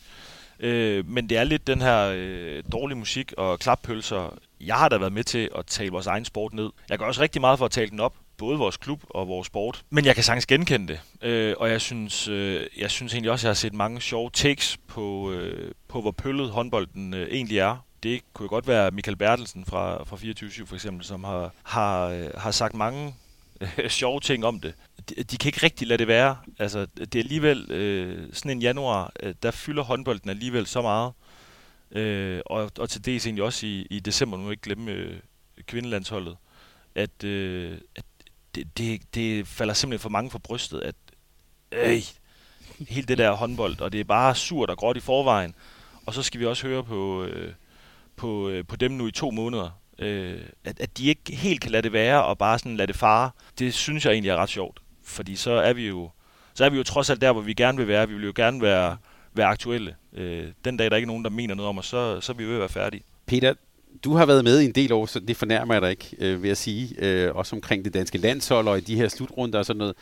Øh, men det er lidt den her øh, dårlige musik og klappølser. Jeg har da været med til at tale vores egen sport ned. Jeg gør også rigtig meget for at tale den op, både vores klub og vores sport. Men jeg kan sagtens genkende det. Øh, og jeg synes, øh, jeg synes egentlig også, at jeg har set mange sjove takes på, øh, på hvor pøllet håndbolden øh, egentlig er det kunne godt være Michael Bertelsen fra, fra 24 for eksempel, som har, har, øh, har sagt mange øh, <laughs> sjove ting om det. De, de kan ikke rigtig lade det være. Altså, det er alligevel øh, sådan en januar, øh, der fylder håndbolden alligevel så meget. Øh, og, og til dels egentlig også i, i december, nu ikke glemme øh, kvindelandsholdet, at, øh, at det, det, det falder simpelthen for mange for brystet, at øh, helt det der håndbold, og det er bare surt og gråt i forvejen. Og så skal vi også høre på, øh, på, øh, på dem nu i to måneder. Øh, at, at de ikke helt kan lade det være og bare sådan lade det fare, det synes jeg egentlig er ret sjovt. Fordi så er vi jo, så er vi jo trods alt der, hvor vi gerne vil være. Vi vil jo gerne være, være aktuelle. Øh, den dag, der er ikke nogen, der mener noget om os, så, så er vi ved at være færdige. Peter, du har været med i en del år, så det fornærmer jeg dig ikke, øh, vil jeg sige. Øh, også omkring det danske landshold og i de her slutrunder og sådan noget.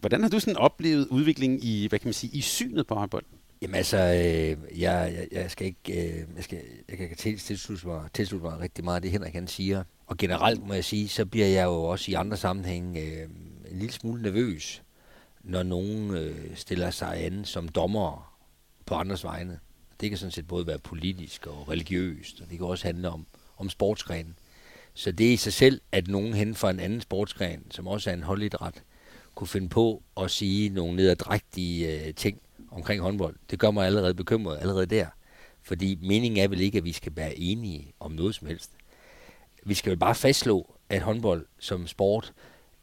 Hvordan har du sådan oplevet udviklingen i, hvad kan man sige, i synet på håndbold? Jamen altså, øh, jeg, jeg, jeg skal ikke, øh, jeg, skal, jeg kan tilslutte mig, tilslutte mig rigtig meget af det, Henrik han siger. Og generelt må jeg sige, så bliver jeg jo også i andre sammenhænge øh, en lille smule nervøs, når nogen øh, stiller sig an som dommer på andres vegne. Det kan sådan set både være politisk og religiøst, og det kan også handle om, om sportsgrenen. Så det er i sig selv, at nogen hen fra en anden sportsgren, som også er en holdidræt, kunne finde på at sige nogle nederdrægtige øh, ting omkring håndbold. Det gør mig allerede bekymret allerede der. Fordi meningen er vel ikke, at vi skal være enige om noget som helst. Vi skal vel bare fastslå, at håndbold som sport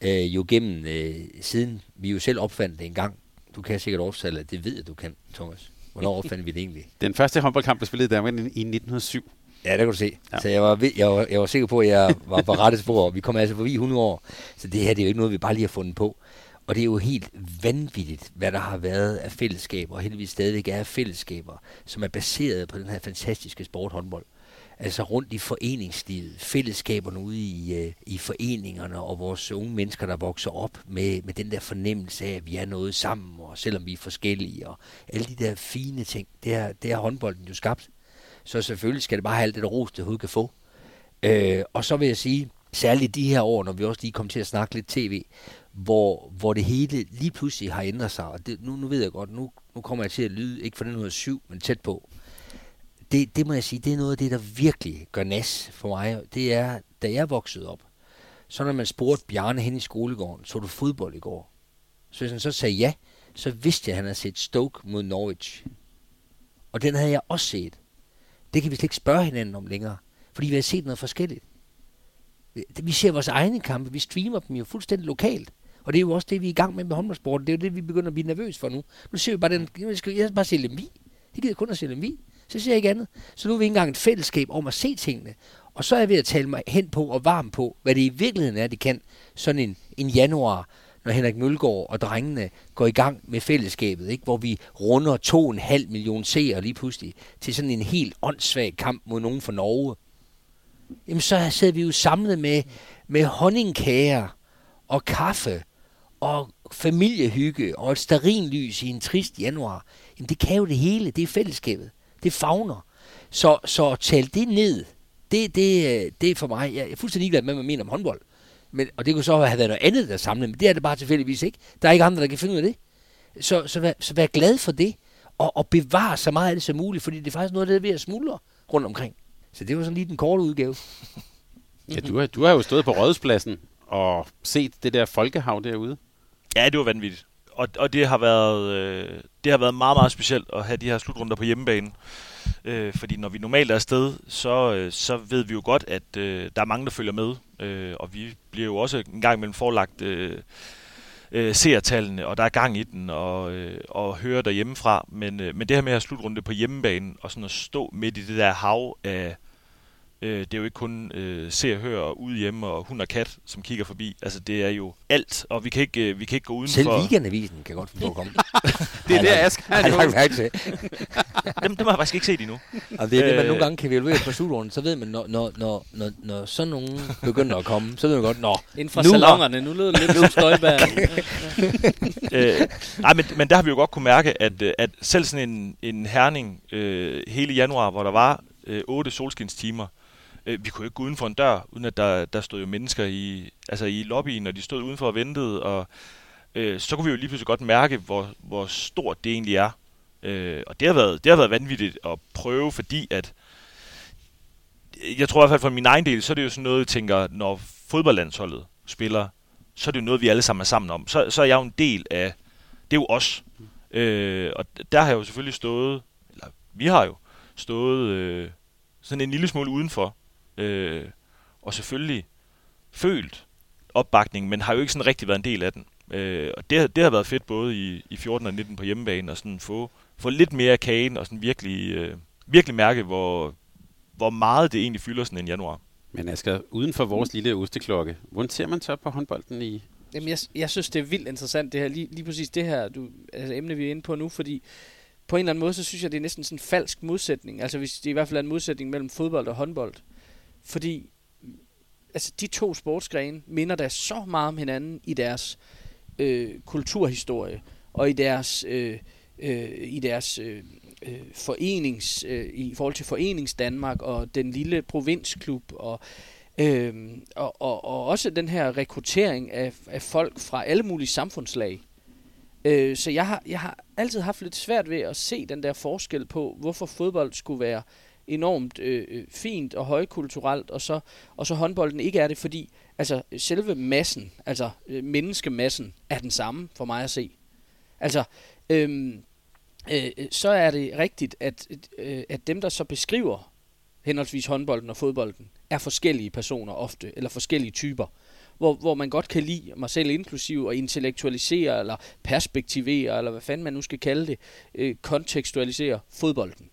øh, jo gennem, øh, siden vi jo selv opfandt det en gang, du kan sikkert at det ved at du kan, Thomas. Hvornår opfandt vi det egentlig? <laughs> Den første håndboldkamp blev spillet i Danmark i 1907. Ja, det kan du se. Ja. Så jeg var, jeg, var, jeg var sikker på, at jeg var på rette spor. Vi kom altså forbi 100 år. Så det her det er jo ikke noget, vi bare lige har fundet på. Og det er jo helt vanvittigt, hvad der har været af fællesskaber, og heldigvis stadigvæk er fællesskaber, som er baseret på den her fantastiske sporthåndbold. Altså rundt i foreningslivet, fællesskaberne ude i, øh, i foreningerne, og vores unge mennesker, der vokser op med, med den der fornemmelse af, at vi er noget sammen, og selvom vi er forskellige, og alle de der fine ting, det er, det er håndbolden jo skabt. Så selvfølgelig skal det bare have alt det der ros, det hovedet kan få. Øh, og så vil jeg sige, særligt de her år, når vi også lige kom til at snakke lidt tv, hvor, hvor det hele lige pludselig har ændret sig. Og det, nu, nu ved jeg godt, nu, nu kommer jeg til at lyde, ikke for den 107, men tæt på. Det, det må jeg sige, det er noget af det, der virkelig gør nas for mig. Det er, da jeg voksede op, så når man spurgte Bjarne hen i skolegården, så du fodbold i går? Så hvis han så sagde ja, så vidste jeg, at han havde set Stoke mod Norwich. Og den havde jeg også set. Det kan vi slet ikke spørge hinanden om længere, fordi vi har set noget forskelligt. Vi ser vores egne kampe, vi streamer dem jo fuldstændig lokalt. Og det er jo også det, vi er i gang med med håndboldsporten. Det er jo det, vi begynder at blive nervøs for nu. Nu ser vi bare den, jeg skal bare se Lemvi. Det gider kun at se Lemvi. Så ser jeg ikke andet. Så nu er vi ikke engang et fællesskab om at se tingene. Og så er jeg ved at tale mig hen på og varm på, hvad det i virkeligheden er, det kan sådan en, en januar, når Henrik Mølgaard og drengene går i gang med fællesskabet, ikke? hvor vi runder to en halv million seere lige pludselig til sådan en helt åndssvag kamp mod nogen fra Norge. Jamen så sidder vi jo samlet med, med honningkager og kaffe og familiehygge og et starinlys i en trist januar. Jamen det kan jo det hele, det er fællesskabet, det fagner. Så, så tal det ned, det, det, øh, det er for mig, jeg er fuldstændig ligeglad med, hvad man mener om håndbold. Men, og det kunne så have været noget andet, der samlede, men det er det bare tilfældigvis ikke. Der er ikke andre, der kan finde ud af det. Så, så, vær, så vær glad for det, og, og bevare så meget af det som muligt, fordi det er faktisk noget, der er ved at smuldre rundt omkring. Så det var sådan lige den korte udgave. ja, du har, du har jo stået på rådspladsen og set det der folkehav derude. Ja, det var vanvittigt. Og, og det har været øh, det har været meget meget specielt at have de her slutrunder på hjemmebane. Øh, fordi når vi normalt er afsted, så, øh, så ved vi jo godt, at øh, der er mange, der følger med. Øh, og vi bliver jo også en gang imellem forlagt øh, øh, seertallene, og der er gang i den, og, øh, og høre derhjemmefra. Men, øh, men det her med at slutrunde på hjemmebane, og sådan at stå midt i det der hav af Øh, det er jo ikke kun øh, se og høre ude hjemme og hund og kat, som kigger forbi. Altså, det er jo alt, og vi kan ikke, øh, vi kan ikke gå uden Selv for... weekendavisen kan godt få at komme. <laughs> det er der, Ask har lagt mærke til. dem, dem har jeg faktisk ikke set endnu. Og det er det, man Øh. nogle gange kan evaluere på slutrunden, så ved man, når, når, når, når, når sådan nogen begynder at komme, så ved man godt, nå, Inden fra Nu- salongerne, nu lød det lidt som Støjberg. <laughs> øh, nej, men, men der har vi jo godt kunne mærke, at, øh, at selv sådan en, en herning øh, hele januar, hvor der var øh, 8 solskinstimer, øh, vi kunne jo ikke gå uden for en dør, uden at der, der stod jo mennesker i, altså i lobbyen, og de stod udenfor og ventede, og øh, så kunne vi jo lige pludselig godt mærke, hvor, hvor stort det egentlig er. Øh, og det har, været, det har været vanvittigt at prøve, fordi at jeg tror i hvert fald for min egen del, så er det jo sådan noget, jeg tænker, når fodboldlandsholdet spiller, så er det jo noget, vi alle sammen er sammen om. Så, så er jeg jo en del af, det er jo os. Øh, og der har jeg jo selvfølgelig stået, eller vi har jo stået øh, sådan en lille smule udenfor, øh, og selvfølgelig følt opbakning, men har jo ikke sådan rigtig været en del af den. Øh, og det, det har været fedt både i, i 14 og 19 på hjemmebane, og sådan få, få lidt mere af kagen, og sådan virkelig, øh, virkelig mærke, hvor, hvor meget det egentlig fylder sådan en januar. Men Asger, uden for vores lille osteklokke, hvordan ser man så på håndbolden i... Jamen, jeg, jeg synes, det er vildt interessant, det her, lige, lige præcis det her du, altså, emne, vi er inde på nu, fordi på en eller anden måde, så synes jeg, det er næsten sådan en falsk modsætning. Altså, hvis det i hvert fald er en modsætning mellem fodbold og håndbold. Fordi altså, de to sportsgrene minder da så meget om hinanden i deres øh, kulturhistorie og i deres, øh, øh, i deres øh, øh, forenings, øh, i forhold til Forenings Danmark og den lille provinsklub og øh, og, og, og også den her rekruttering af, af folk fra alle mulige samfundslag. Øh, så jeg har, jeg har altid haft lidt svært ved at se den der forskel på, hvorfor fodbold skulle være enormt øh, øh, fint og højkulturelt, og så, og så håndbolden ikke er det, fordi altså, selve massen, altså øh, menneskemassen, er den samme for mig at se. Altså, øhm, øh, øh, så er det rigtigt, at, øh, at dem, der så beskriver henholdsvis håndbolden og fodbolden, er forskellige personer ofte, eller forskellige typer. Hvor, hvor man godt kan lide, mig selv inklusiv, og intellektualisere, eller perspektivere, eller hvad fanden man nu skal kalde det, øh, kontekstualisere fodbolden.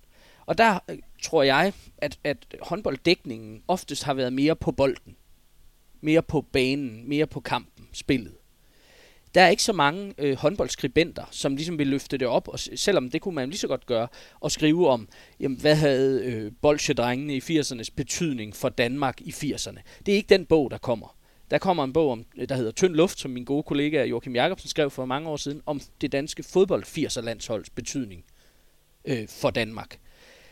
Og der øh, tror jeg, at, at håndbolddækningen oftest har været mere på bolden. Mere på banen, mere på kampen, spillet. Der er ikke så mange øh, håndboldskribenter, som ligesom vil løfte det op, og selvom det kunne man lige så godt gøre, og skrive om, jamen, hvad havde øh, bolsjedrengene i 80'ernes betydning for Danmark i 80'erne. Det er ikke den bog, der kommer. Der kommer en bog, om, øh, der hedder Tynd Luft, som min gode kollega Joachim Jacobsen skrev for mange år siden, om det danske fodbold 80'er landsholds betydning øh, for Danmark.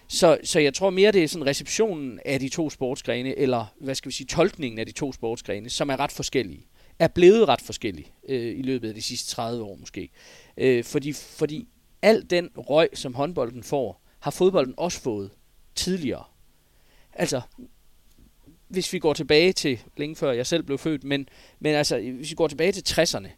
Så, så jeg tror mere, det er sådan receptionen af de to sportsgrene, eller hvad skal vi sige, tolkningen af de to sportsgrene, som er ret forskellige. Er blevet ret forskellige øh, i løbet af de sidste 30 år måske. Øh, fordi, fordi al den røg, som håndbolden får, har fodbolden også fået tidligere. Altså, hvis vi går tilbage til, længe før jeg selv blev født, men, men altså, hvis vi går tilbage til 60'erne,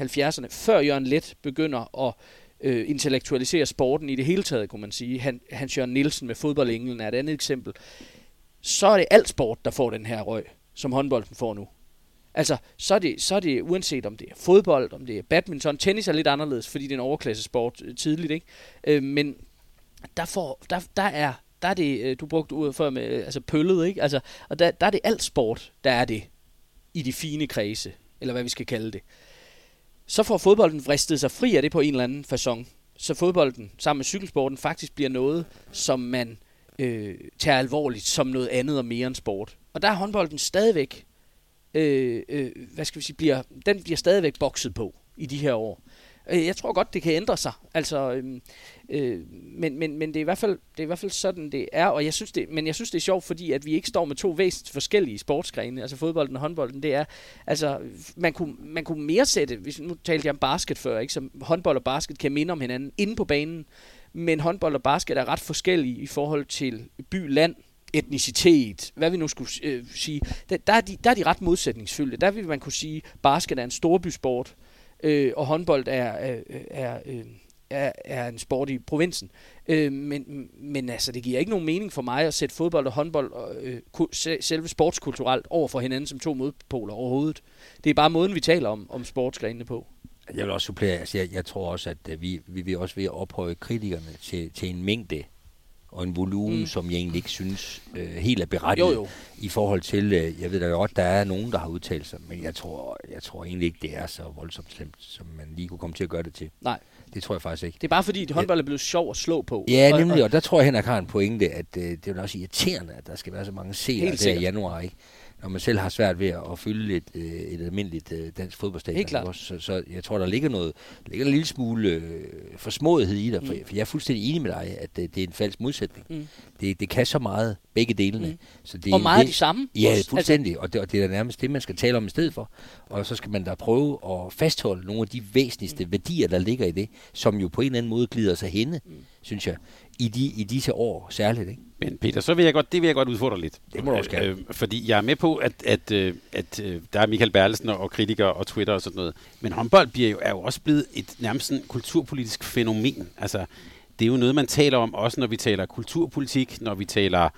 70'erne, før Jørgen Let begynder at øh, intellektualisere sporten i det hele taget, kunne man sige. Han, Hans Jørgen Nielsen med fodboldenglen er et andet eksempel. Så er det alt sport, der får den her røg, som håndbolden får nu. Altså, så er, det, så er det uanset om det er fodbold, om det er badminton, tennis er lidt anderledes, fordi det er en overklassesport øh, tidligt, ikke? Øh, men der, får, der, der er der er det, øh, du brugte ordet før med, øh, altså pøllet, ikke? Altså, og der, der er det alt sport, der er det i de fine kredse, eller hvad vi skal kalde det. Så får fodbolden vristet sig fri af det på en eller anden façon. Så fodbolden sammen med cykelsporten faktisk bliver noget, som man øh, tager alvorligt som noget andet og mere end sport. Og der er håndbolden stadigvæk, øh, øh, hvad skal vi sige, bliver, den bliver stadigvæk bokset på i de her år. Øh, jeg tror godt, det kan ændre sig. Altså, øh, øh, men, men, men det, er i hvert fald, det er i hvert fald sådan, det er. Og jeg synes det, men jeg synes, det er sjovt, fordi at vi ikke står med to væsentligt forskellige sportsgrene, altså fodbolden og håndbolden. Det er, altså, man kunne, man kunne mere sætte, hvis nu talte jeg om basket før, ikke? så håndbold og basket kan minde om hinanden inde på banen, men håndbold og basket er ret forskellige i forhold til by, land, etnicitet, hvad vi nu skulle øh, sige, der, der, er de, der er de ret modsætningsfyldte. Der vil man kunne sige, basket er en storbysport, øh, og håndbold er, er, er, øh, er, er en sport i provinsen. Øh, men, men altså, det giver ikke nogen mening for mig at sætte fodbold og håndbold og øh, selve sportskulturelt over for hinanden som to modpoler overhovedet. Det er bare måden, vi taler om, om sportsgrenene på. Jeg vil også supplere, altså jeg, jeg tror også, at øh, vi, vi vil også ved at ophøje kritikerne til, til en mængde og en volumen, mm. som jeg egentlig ikke synes øh, helt er berettiget jo, jo. i forhold til, øh, jeg ved da godt, der er nogen, der har udtalt sig, men jeg tror, jeg tror egentlig ikke, det er så voldsomt slemt, som man lige kunne komme til at gøre det til. Nej. Det tror jeg faktisk ikke. Det er bare fordi, at håndbold er blevet sjov at slå på. Ja, nemlig, og der tror jeg, Henrik har en pointe, at øh, det er jo også irriterende, at der skal være så mange seere der i januar, ikke? Når man selv har svært ved at fylde et, øh, et almindeligt øh, dansk fodboldstadion. Helt klart. Så, så jeg tror, der ligger noget, der ligger en lille smule øh, forsmåethed i dig, mm. for, for jeg er fuldstændig enig med dig, at det, det er en falsk modsætning. Mm. Det, det kan så meget, begge delene. Mm. Så det, og meget det, de samme. Ja, fuldstændig, altså. og, det, og det er nærmest det, man skal tale om i stedet for. Og så skal man da prøve at fastholde nogle af de væsentligste mm. værdier, der ligger i det, som jo på en eller anden måde glider sig henne, mm. synes jeg, i, de, i disse år særligt. Ikke? Men Peter, så vil jeg godt, det vil jeg godt udfordre lidt. Det må du også gerne. Øh, fordi jeg er med på, at, at, øh, at, at øh, der er Michael Berlesen og kritikere og Twitter og sådan noget. Men håndbold bliver jo, er jo også blevet et nærmest sådan kulturpolitisk fænomen. Altså, det er jo noget, man taler om, også når vi taler kulturpolitik, når vi taler,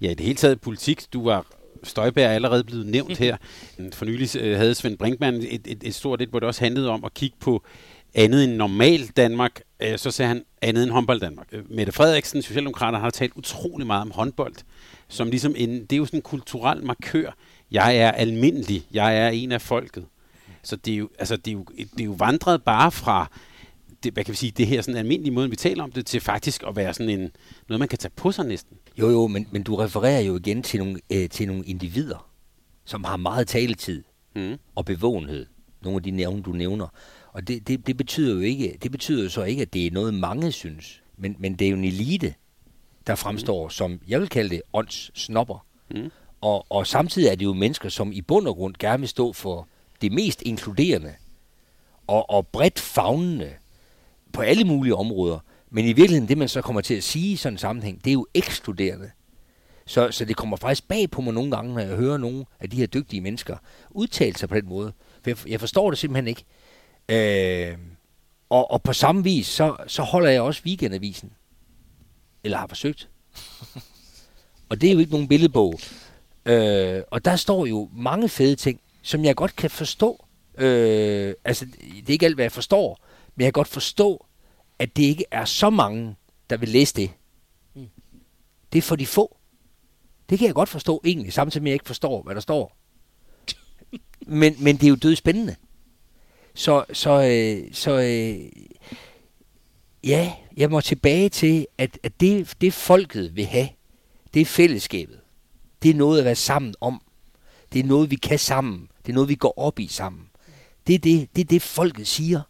ja, i det hele taget politik. Du var Støjberg er allerede blevet nævnt her. <laughs> For nylig havde Svend Brinkmann et, et, et stort et, hvor det også handlede om at kigge på andet end normal Danmark, øh, så sagde han andet end håndbold Danmark. Øh, Mette Frederiksen, Socialdemokrater, har talt utrolig meget om håndbold, som ligesom en, det er jo sådan en kulturel markør. Jeg er almindelig, jeg er en af folket. Så det er jo, altså, det er jo, det er jo vandret bare fra, det, hvad kan vi sige, det her sådan almindelige måde, vi taler om det, til faktisk at være sådan en, noget, man kan tage på sig næsten. Jo, jo, men, men du refererer jo igen til nogle, øh, til nogle individer, som har meget taletid mm. og bevågenhed. Nogle af de nævne, du nævner. Og det, det, det, betyder jo ikke, det betyder jo så ikke, at det er noget, mange synes. Men, men det er jo en elite, der fremstår mm. som, jeg vil kalde det, åndssnopper. Mm. Og, og samtidig er det jo mennesker, som i bund og grund gerne vil stå for det mest inkluderende og, og bredt fagnende på alle mulige områder. Men i virkeligheden, det man så kommer til at sige i sådan en sammenhæng, det er jo ekskluderende. Så, så det kommer faktisk bag på mig nogle gange, når jeg hører nogle af de her dygtige mennesker udtale sig på den måde. For jeg, jeg forstår det simpelthen ikke. Øh, og, og på samme vis, så, så holder jeg også weekendavisen. Eller har forsøgt. <laughs> og det er jo ikke nogen billedbog. Øh, og der står jo mange fede ting, som jeg godt kan forstå. Øh, altså, det er ikke alt, hvad jeg forstår, men jeg kan godt forstå, at det ikke er så mange, der vil læse det. Mm. Det er for de få. Det kan jeg godt forstå egentlig, samtidig med at jeg ikke forstår, hvad der står. <laughs> Men, men det er jo død spændende. Så, så, øh, så øh, ja, jeg må tilbage til, at, at det, det folket vil have, det er fællesskabet. Det er noget at være sammen om. Det er noget, vi kan sammen. Det er noget, vi går op i sammen. Det er det, det, er det folket siger,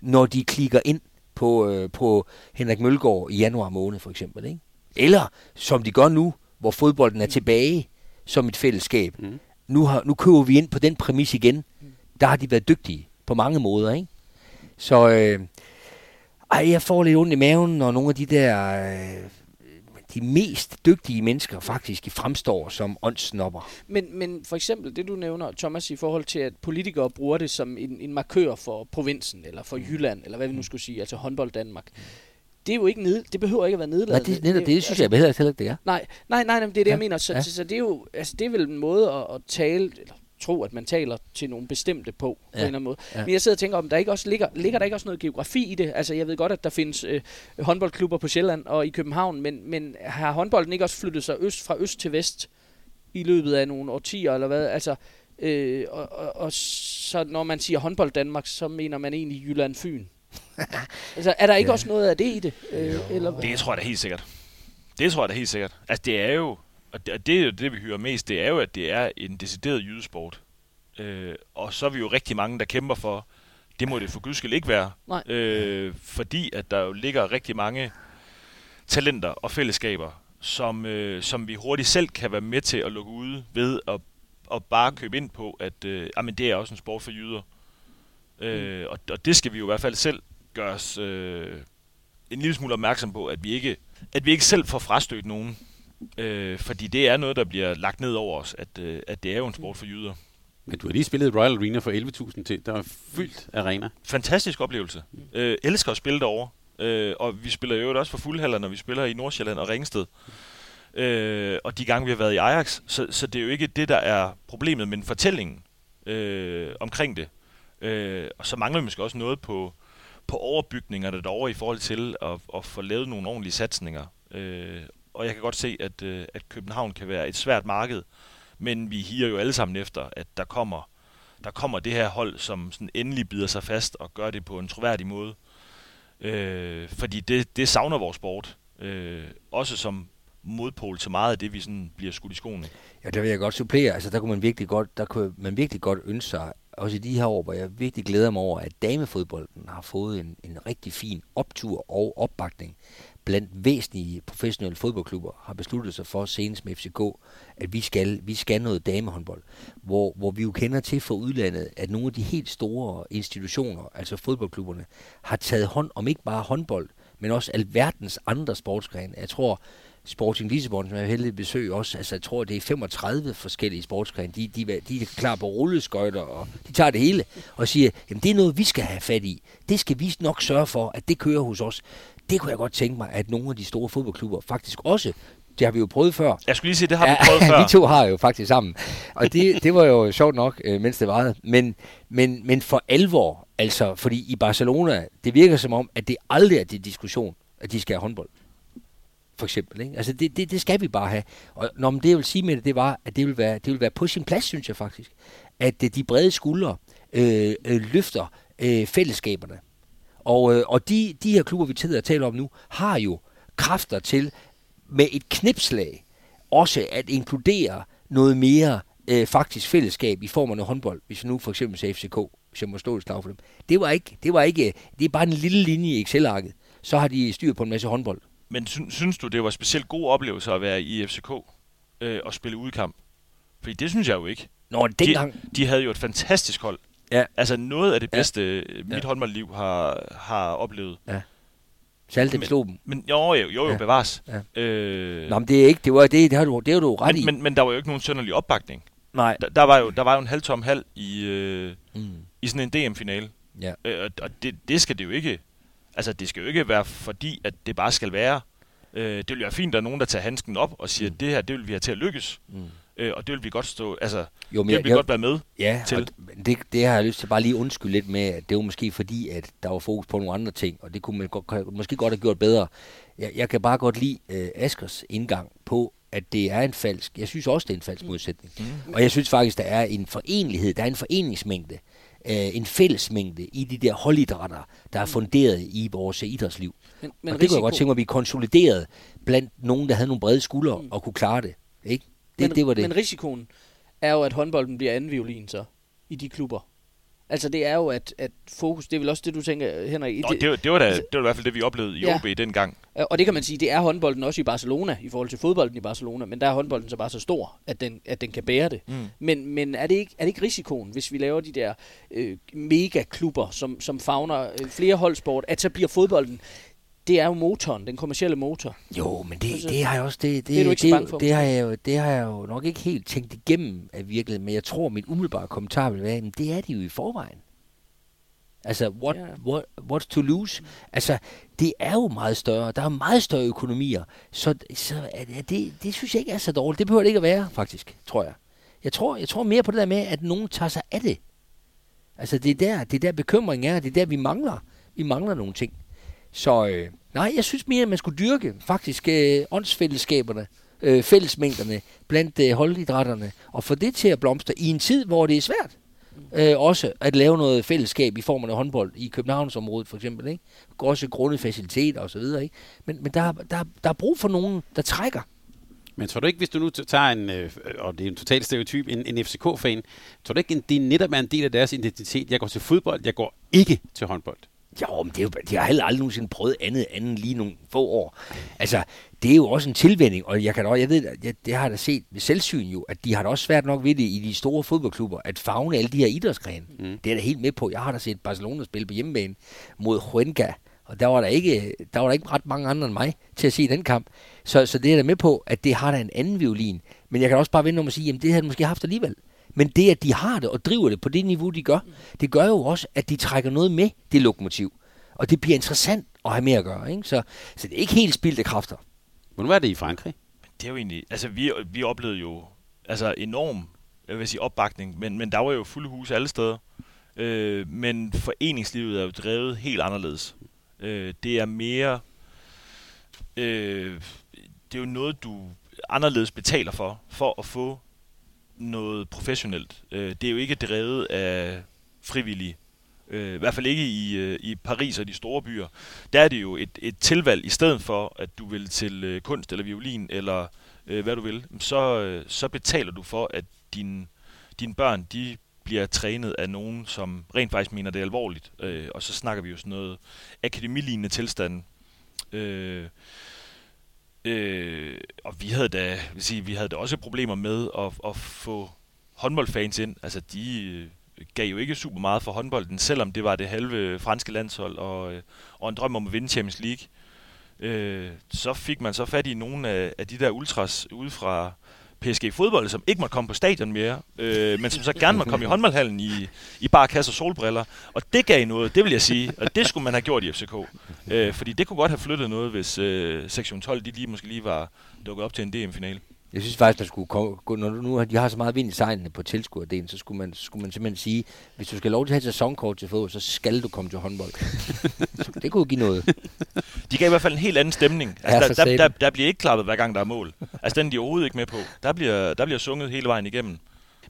når de klikker ind på, øh, på Henrik Mølgaard i januar måned, for eksempel. Ikke? Eller som de gør nu, hvor fodbolden er tilbage som et fællesskab. Mm. Nu, har, nu køber vi ind på den præmis igen. Der har de været dygtige på mange måder, ikke? Så øh, ej, jeg får lidt ondt i maven, når nogle af de der... Øh, de mest dygtige mennesker faktisk fremstår som åndsnopper. Men, men for eksempel det, du nævner, Thomas, i forhold til, at politikere bruger det som en, en markør for provinsen, eller for Jylland, eller hvad vi nu skulle sige, altså håndbold Danmark. Det er jo ikke ned, det behøver ikke at være Nej, nedladende. det, netop det, det synes jeg heller heller ikke, det er. Nej, nej, nej, nej, det er det, Ja, jeg mener. Så, ja. så, så det er jo, altså det er vel en måde at, at tale, eller tro, at man taler til nogle bestemte på, på Ja, en eller anden måde. ja. Men jeg sidder og tænker, om der ikke også ligger, ligger der ikke også noget geografi i det? Altså jeg ved godt, at der findes øh, håndboldklubber på Sjælland og i København, men, men har håndbolden ikke også flyttet sig øst fra øst til vest i løbet af nogle årtier, eller hvad? Altså, øh, og, og, og så når man siger håndbold Danmark, så mener man egentlig Jylland-Fyn. altså er der ikke Ja. også noget af det i det? Øh, eller, Det tror jeg da helt sikkert. Det tror jeg da helt sikkert. Altså det er jo, og det, og det er jo det, vi hører mest, det er jo, at det er en decideret jydesport. Øh, og så er vi jo rigtig mange, der kæmper for, det må det for guds skyld ikke være. Nej. Øh, fordi at der jo ligger rigtig mange talenter og fællesskaber, som, øh, som vi hurtigt selv kan være med til at lukke ude ved at, at bare købe ind på, at øh, jamen, det er også en sport for jyder. Øh, og, og det skal vi jo i hvert fald selv gøre os øh, en lille smule opmærksom på, at vi ikke, at vi ikke selv får frastødt nogen. Øh, fordi det er noget, der bliver lagt ned over os, at, øh, at det er jo en sport for jyder. Men du har lige spillet Royal Arena for 11.000 til. Der var fyldt arena. Fantastisk oplevelse. Øh, elsker at spille derovre. Øh, og vi spiller jo også for fuldhaller, når vi spiller i Nordsjælland og Ringsted. Øh, og de gange, vi har været i Ajax. Så, så det er jo ikke det, der er problemet, men fortællingen øh, omkring det. Øh, og så mangler vi måske også noget på, på overbygningerne derovre i forhold til at, at få lavet nogle ordentlige satsninger. Øh, og jeg kan godt se, at, øh, at København kan være et svært marked, men vi higer jo alle sammen efter, at der kommer, der kommer det her hold, som sådan endelig bider sig fast og gør det på en troværdig måde. Øh, fordi det, det savner vores sport. Øh, også som modpol til meget af det, vi sådan bliver skudt i skoene. Ja, der vil jeg godt supplere. Altså, der kunne man virkelig godt, der kunne man virkelig godt ønske sig, også i de her år, hvor jeg virkelig glæder mig over, at damefodbolden har fået en, en rigtig fin optur og opbakning blandt væsentlige professionelle fodboldklubber har besluttet sig for senest med FCK, at vi skal, vi skal noget damehåndbold. Hvor, hvor vi jo kender til fra udlandet, at nogle af de helt store institutioner, altså fodboldklubberne, har taget hånd om ikke bare håndbold, men også alverdens andre sportsgrene. Jeg tror, Sporting Lissabon, som jeg heldig at besøge også, altså jeg tror, det er 35 forskellige sportsgrene. De, de, de er klar på rulleskøjter, og de tager det hele og siger, jamen det er noget, vi skal have fat i. Det skal vi nok sørge for, at det kører hos os. Det kunne jeg godt tænke mig, at nogle af de store fodboldklubber faktisk også, det har vi jo prøvet før, Jeg skulle lige sige, det har vi prøvet <laughs> før. vi to har jo faktisk sammen. Og det, det var jo sjovt nok, øh, mens det varede. Men, men, men for alvor, altså, fordi i Barcelona, det virker som om, at det aldrig er til diskussion, at de skal have håndbold. For eksempel. Ikke? Altså, det, det, det skal vi bare have. Og når det, jeg vil sige med det, det var, at det vil være, det vil være på sin plads, synes jeg faktisk. At øh, de brede skuldre øh, øh, løfter øh, fællesskaberne. Og, øh, og de, de her klubber, vi tidligere taler om nu, har jo kræfter til med et knipslag også at inkludere noget mere øh, faktisk fællesskab i form af noget håndbold, hvis vi nu for eksempel siger FCK, hvis jeg må stå et slag for dem. Det var ikke, det var ikke, det er bare en lille linje i Excel-arket. Så har de styr på en masse håndbold. Men sy- synes du, det var specielt god oplevelse at være i FCK øh, og spille udkamp? Fordi det synes jeg jo ikke. Nå, dengang, De havde jo et fantastisk hold. Ja. Altså noget af det Ja. bedste, ja. mit Ja. håndboldliv har, har oplevet. Salte men- slog dem. Men jo, jo, jo, jo Ja. bevares. Ja. Øh, Nå, men det er ikke, det var det, det har du, det har du ret i. men, men, men der var jo ikke nogen sønderlig opbakning. Nej. Der, der, var jo, der var jo en halvtom halv i, øh, Mm. i sådan en DM-finale. Ja. Øh, og det, det skal det jo ikke. Altså, det skal jo ikke være fordi, at det bare skal være. Øh, det vil være fint, at der er nogen, der tager handsken op og siger, Mm. det her, det vil vi have til at lykkes. Mm. Øh, og det vil vi godt stå, altså, Jo, men det vil jeg, vi jeg, godt være med. Ja, til. og det, det har jeg lyst til bare lige undskylde lidt med, at det var måske fordi, at der var fokus på nogle andre ting, og det kunne man godt, måske godt have gjort bedre. Jeg, jeg kan bare godt lide øh, Askers indgang på, at det er en falsk, jeg synes også, det er en falsk modsætning. Mm. Og jeg synes faktisk, der er en forenlighed, der er en foreningsmængde, øh, en fællesmængde i de der holdidrætter, der er funderet i vores idrætsliv. Men, Men og det kunne jeg godt tænke mig, at vi konsoliderede blandt nogen, der havde nogle brede skuldre Mm. og kunne klare det. Ikke? Det, men, det var det. Men risikoen er jo, at håndbolden bliver anden violin så, i de klubber. Altså det er jo, at, at fokus, det er vel også det, du tænker, Henrik. Nå, det, var, det, var da, det var i hvert fald det, vi oplevede i Ja. OB dengang. Og det kan man sige, det er håndbolden også i Barcelona, i forhold til fodbolden i Barcelona, men der er håndbolden så bare så stor, at den, at den kan bære det. Mm. Men, men er, det ikke, er det ikke risikoen, hvis vi laver de der øh, megaklubber, som, som fagner øh, flere holdsport, at så bliver fodbolden, det er jo motoren, den kommercielle motor. Jo, men det, Altså, det har jeg også, det, det, det er det, bange for, det, har jeg jo, det har jeg jo nok ikke helt tænkt igennem af virkeligheden, men jeg tror, mit umiddelbare kommentar vil være, at det er de jo i forvejen. Altså, what, Ja. what, what's to lose? Altså, det er jo meget større. Der er meget større økonomier. Så, så er det, det, det synes jeg ikke er så dårligt. Det behøver det ikke at være, faktisk, tror jeg. Jeg tror, jeg tror mere på det der med, at nogen tager sig af det. Altså, det er der, det er der bekymringen er, det er der, vi mangler. Vi mangler nogle ting. Så øh, nej, jeg synes mere, at man skulle dyrke faktisk øh, åndsfællesskaberne, øh, fællesmængderne blandt øh, holdidrætterne, og få det til at blomstre i en tid, hvor det er svært. Øh, også at lave noget fællesskab i form af håndbold i Københavnsområdet for eksempel. Ikke? Også grundet faciliteter og så videre. Ikke? Men, men der, der, der er brug for nogen, der trækker. Men tror du ikke, hvis du nu tager en, øh, og det er en total stereotyp, en, en FCK-fan, tror du ikke, det netop er en del af deres identitet? Jeg går til fodbold, jeg går ikke til håndbold. Jo, men det er jo, de har heller aldrig nogensinde prøvet andet end lige nogle få år. Altså, det er jo også en tilvænning, og jeg kan også- jeg ved, jeg, det har jeg da set ved selvsyn jo, at de har da også svært nok ved det i de store fodboldklubber, at fagne alle de her idrætsgrene. Mm. Det er da helt med på. Jeg har da set Barcelona spille på hjemmebane mod Huenca, og der var der ikke, der var der ikke ret mange andre end mig til at se den kamp. Så, så det er da med på, at det har da en anden violin. Men jeg kan også bare vende om at sige, jamen det havde de måske haft alligevel. Men det, at de har det og driver det på det niveau, de gør, det gør jo også, at de trækker noget med det lokomotiv. Og det bliver interessant at have med at gøre. Ikke? Så, så det er ikke helt spildte kræfter. Hvordan var det i Frankrig? Det er jo egentlig, altså vi, vi oplevede jo altså enorm, jeg vil sige opbakning, men, men der var jo fulde hus alle steder. Øh, men foreningslivet er jo drevet helt anderledes. Øh, det er mere, øh, det er jo noget, du anderledes betaler for, for at få noget professionelt. Øh, det er jo ikke drevet af frivillige. Øh, I hvert fald ikke i, øh, i Paris og de store byer. Der er det jo et, et tilvalg, i stedet for, at du vil til øh, kunst eller violin, eller øh, hvad du vil, så, øh, så betaler du for, at din, dine børn, de bliver trænet af nogen, som rent faktisk mener det er alvorligt. Øh, og så snakker vi jo sådan noget akademilignende tilstand. Øh, øh, og vi havde da, vil sige, vi havde da også problemer med at, at få håndboldfans ind. Altså, de øh, gav jo ikke super meget for håndbolden, selvom det var det halve franske landshold og, øh, og en drøm om at vinde Champions League. Øh, så fik man så fat i nogle af, af de der ultras ude fra PSG fodbold, som ikke måtte komme på stadion mere, øh, men som så gerne måtte komme i håndboldhallen i, i bare kasse og solbriller. Og det gav noget, det vil jeg sige, og det skulle man have gjort i FCK. Øh, fordi det kunne godt have flyttet noget, hvis øh, sektion 12 de lige måske lige var dukket op til en DM-finale. Jeg synes faktisk, der skulle gå- når du nu har, de har så meget vind i sejlene på tilskuerdelen, så skulle man, så skulle man simpelthen sige, hvis du skal have lov til at have sæsonkort til fodbold, så skal du komme til håndbold. <laughs> Det kunne give noget. De gav i hvert fald en helt anden stemning. Altså, der, der, der, der bliver ikke klappet, hver gang der er mål. Altså, den er de overhovedet ikke med på. Der bliver, der bliver sunget hele vejen igennem.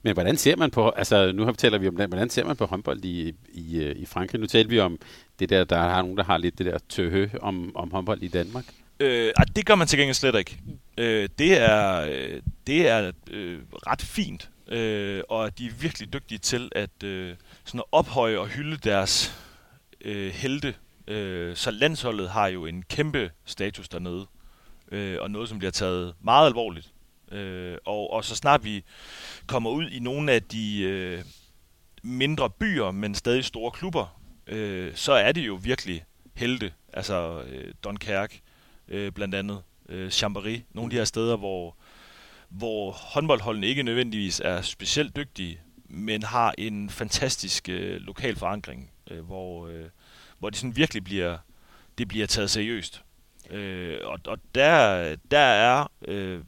Men hvordan ser man på, altså nu taler vi om det, hvordan ser man på håndbold i, i, øh, i Frankrig? Nu talte vi om det der, der har nogen, der har lidt det der tøhø om, om håndbold i Danmark. Øh, det gør man til gengæld slet ikke. Øh, det er, øh, det er øh, ret fint, øh, og de er virkelig dygtige til at øh, sådan at ophøje og hylde deres øh, helte. Øh, så landsholdet har jo en kæmpe status dernede, øh, og noget, som bliver taget meget alvorligt. Øh, og, og så snart vi kommer ud i nogle af de øh, mindre byer, men stadig store klubber, øh, så er det jo virkelig helte. Altså øh, Dunkerque, øh, blandt andet øh, Chambéry, nogle af de her steder, hvor, hvor håndboldholdene ikke nødvendigvis er specielt dygtige, men har en fantastisk øh, lokal forankring, øh, hvor, øh, hvor det sådan virkelig bliver, det bliver taget seriøst. Øh, og, og der, der er øh,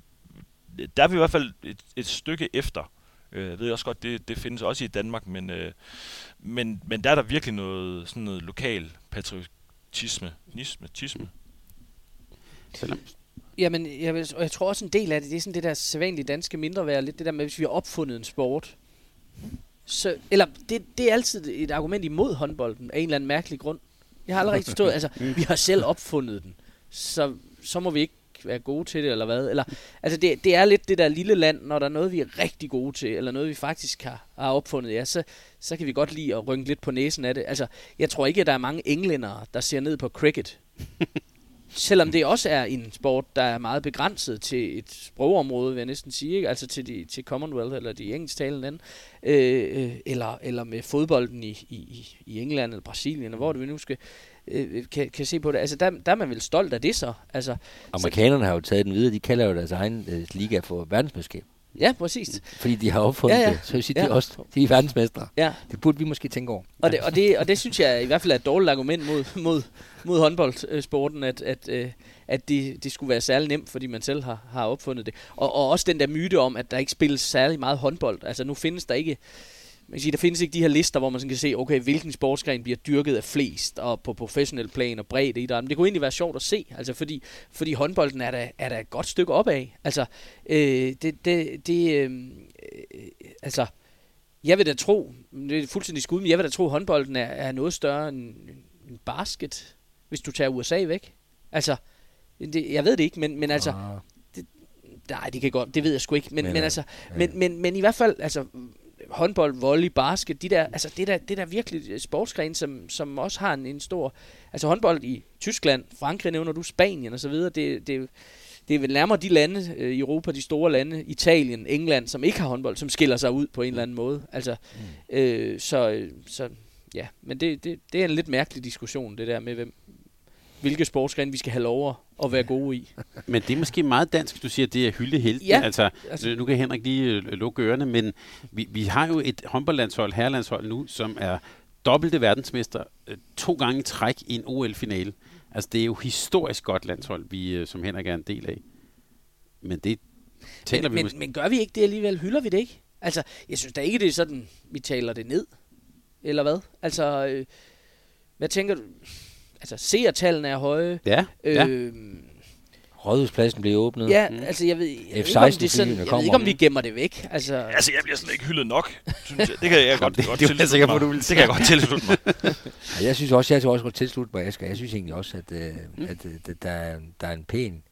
der er vi i hvert fald et, et stykke efter. Øh, Jeg ved også godt, det, det findes også i Danmark, men, øh, men, men der er der virkelig noget, sådan noget lokal patriotisme. Nisme, tisme. Selvom, Jamen, jeg, vil, og jeg tror også en del af det, det er sådan det der sædvanlige danske mindreværd, lidt det der med, hvis vi har opfundet en sport. Så, eller det, det er altid et argument imod håndbolden, af en eller anden mærkelig grund. Jeg har aldrig rigtig forstået, altså, vi har selv opfundet den, så, så må vi ikke være gode til det, eller hvad? Eller, altså det, det er lidt det der lille land, når der er noget, vi er rigtig gode til, eller noget, vi faktisk har, har opfundet, ja, så, så kan vi godt lide at rynke lidt på næsen af det. Altså, jeg tror ikke, at der er mange englændere, der ser ned på cricket. Selvom det også er en sport, der er meget begrænset til et sprogområde, vil jeg næsten sige, ikke? altså til, de, til Commonwealth eller de engelsktalende lande, øh, øh, eller, eller med fodbolden i, i, i England eller Brasilien, eller hvor det vi nu skal, øh, øh, kan, kan se på det. Altså, der, der er man vel stolt af det så. Altså, Amerikanerne har jo taget den videre. De kalder jo deres egen øh, liga for verdensmesterskab. Ja, præcis. Fordi de har opfundet Ja, ja, det. Så vil sige, Ja. de er også de er verdensmestre. Ja, Det burde vi måske tænke over. og det, og, det, og det synes jeg i hvert fald er et dårligt argument mod, mod, mod håndboldsporten, at, at, øh, at det, det skulle være særlig nemt, fordi man selv har, har opfundet det. Og, og også den der myte om, at der ikke spilles særlig meget håndbold. Altså nu findes der ikke... Man kan sige, der findes ikke de her lister, hvor man sådan kan se, okay, hvilken sportsgren bliver dyrket af flest, og på professionel plan og bredde idræt. Men det kunne egentlig være sjovt at se, altså fordi, fordi håndbolden er der, er der et godt stykke opad. Altså, øh, det, det, det øh, øh, altså, jeg vil da tro, det er fuldstændig skud, men jeg vil da tro, at håndbolden er, er noget større end, end basket, hvis du tager USA væk. Altså, det, jeg ved det ikke, men, men altså, Ah, nej, det kan godt, det ved jeg sgu ikke, men, men, Men, øh, altså, men, men, men i hvert fald, altså, håndbold, volley, basket, de der, altså, det der, det der virkelig sportsgren, som, som også har en, en stor, altså håndbold i Tyskland, Frankrig nævner du, Spanien og så videre, det, det, det er vel nærmere de lande øh, i Europa, de store lande, Italien, England, som ikke har håndbold, som skiller sig ud på en eller anden måde. Altså, Mm. øh, så, øh, så ja, men det, det, det er en lidt mærkelig diskussion, det der med, hvem, hvilke sportsgrene vi skal have lov at- være gode i. Men det er måske meget dansk, du siger, at det er hylde helte. Ja, altså, altså- nu kan Henrik lige øh, lukke ørerne, men vi, vi har jo et håndboldlandshold, herrelandshold nu, som er dobbelte verdensmester øh, to gange træk i en OL-finale. Altså, det er jo historisk godt landshold, vi, øh, som Henrik er en del af. Men det taler men, vi men, måske... men gør vi ikke det alligevel? Hylder vi det ikke? Altså, jeg synes da ikke, det er sådan, vi taler det ned. Eller hvad? Altså, øh, hvad tænker du? Altså, seertallene er høje. Ja, ja. Øh, Rådhuspladsen blev åbnet. ja, altså, jeg ved, jeg ved ikke, F-16 om det sådan, jeg ved kommer. ikke, om vi gemmer det væk. Altså, Altså, jeg bliver sådan ikke hyldet nok, synes jeg. Det kan jeg <laughs> godt, det- godt det tilslutte sikker på, mig. du Det kan jeg godt tilslutte mig. <laughs> Ja, jeg synes også, jeg skal også godt tilslutte mig, Asger. Jeg synes egentlig også, at, øh, at øh, der- er, der er en pæn,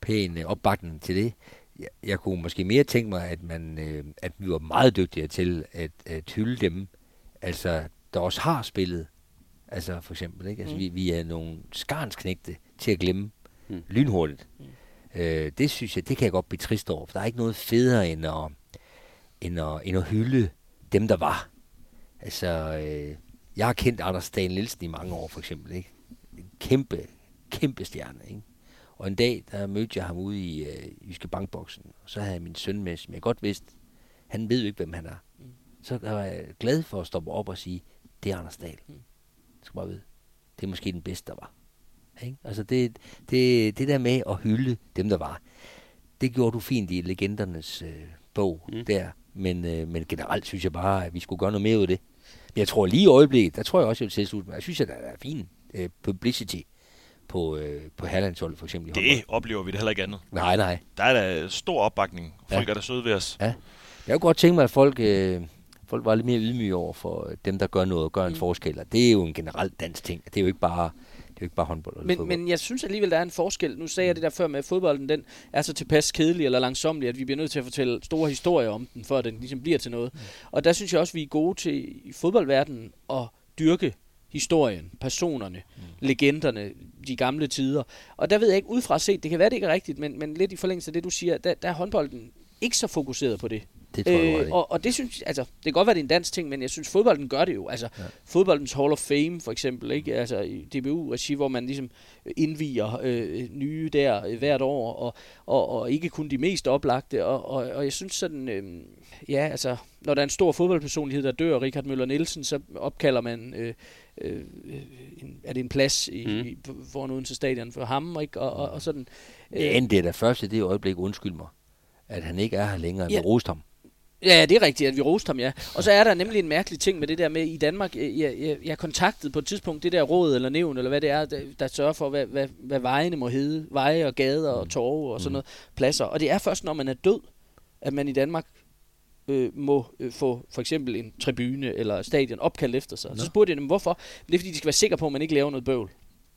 pæn øh, opbakning til det. Jeg, jeg kunne måske mere tænke mig, at, man, øh, at vi var meget dygtigere til at, at hylde dem, altså, der også har spillet. Altså for eksempel, ikke? Altså, Mm. vi, vi er nogle skarnsknægte til at glemme Mm. lynhurtigt. Mm. Øh, det synes jeg, det kan jeg godt blive trist over, for der er ikke noget federe end at, end at, end at hylde dem, der var. Altså, øh, jeg har kendt Anders Dahl Nielsen i mange år, for eksempel, ikke? En kæmpe, kæmpe stjerne, ikke? Og en dag, der mødte jeg ham ude i øh, Jyske Bankboksen, og så havde jeg min søn med, som jeg godt vidste, han ved jo ikke, hvem han er. Mm. Så var jeg glad for at stoppe op og sige, det er Anders Dahl. Mm. Skal bare vide, det er måske den bedste, der var. Ikke? Altså det, det, det der med at hylde dem, der var, det gjorde du fint i legendernes øh, bog Mm. der. Men, øh, men generelt synes jeg bare, at vi skulle gøre noget mere ud af det. Men jeg tror lige i øjeblikket, der tror jeg også, jeg vil tilslutte mig. Jeg synes, at der er fin øh, publicity på, øh, på Herlandsholdet for eksempel. Det håndbold. oplever vi det heller ikke andet. Nej, nej. Der er der stor opbakning. Folk Ja. er der søde ved os. Jeg kunne godt tænke mig, at folk, øh, folk var lidt mere ydmyge over for dem, der gør noget og gør en Mm. forskel. Og det er jo en generelt dansk ting. Det er jo ikke bare, det er jo ikke bare håndbold. Eller Men, fodbold. men jeg synes alligevel, der er en forskel. Nu sagde jeg det der før med, at fodbolden den er så tilpas kedelig eller langsomlig, at vi bliver nødt til at fortælle store historier om den, at den ligesom bliver til noget. Og der synes jeg også, vi er gode til i fodboldverdenen at dyrke historien, personerne, mm. legenderne, de gamle tider. Og der ved jeg ikke udefra set, det kan være, det ikke er rigtigt, men, men lidt i forlængelse af det, du siger, der, der er håndbolden ikke så fokuseret på det. Det tror jeg. Øh, og, og det synes altså, det kan godt være, det er en dansk ting, men jeg synes, fodbolden gør det jo. Altså, ja. Fodboldens Hall of Fame, for eksempel, ikke? Altså, i DBU-regi, hvor man ligesom indviger øh, nye der øh, hvert år, og, og, og ikke kun de mest oplagte. Og, og, og jeg synes sådan, øh, ja, altså, når der er en stor fodboldpersonlighed, der dør, Richard Møller Nielsen, så opkalder man, øh, øh, en, er det en plads i, Mm. i, foran Odense Stadion for ham, ikke? Og, og, og sådan. Men det er da først i det øjeblik, undskyld mig, at han ikke er her længere, Ja. vi roste Ja, det er rigtigt, at vi roste ham, ja. Og så er der nemlig en mærkelig ting med det der med i Danmark. Jeg, jeg, jeg kontaktede på et tidspunkt det der råd eller nævn, eller hvad det er, der, der sørger for, hvad, hvad, hvad vejene må hedde. Veje og gader og torve og sådan Mm. noget. Pladser. Og det er først, når man er død, at man i Danmark øh, må øh, få for eksempel en tribune eller stadion opkaldt efter sig. Så spurgte jeg dem, hvorfor? Men det er fordi, de skal være sikre på, at man ikke laver noget bøvl.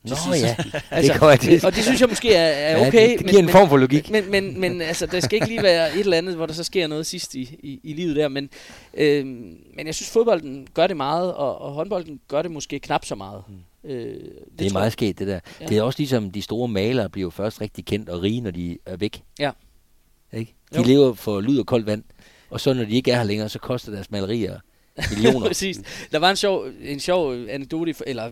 Nå sidst. ja, Altså, det jeg til. Og det synes jeg måske er, er Ja, okay. det, det giver en form for logik. Men, men, men altså, der skal ikke lige være et eller andet, hvor der så sker noget sidst i, i, i livet der. Men, øh, men jeg synes, fodbolden gør det meget, og, og håndbolden gør det måske knap så meget. Mm. Øh, det, Det er meget sket, det der. Ja. Ja. Det er også ligesom, de store malere bliver først rigtig kendt og rige, når de er væk. Ja. Ikke? De Jo. lever for lyd og koldt vand. Og så når de ikke er her længere, så koster deres malerier <laughs> millioner. Præcis. Der var en sjov, en sjov anekdote, eller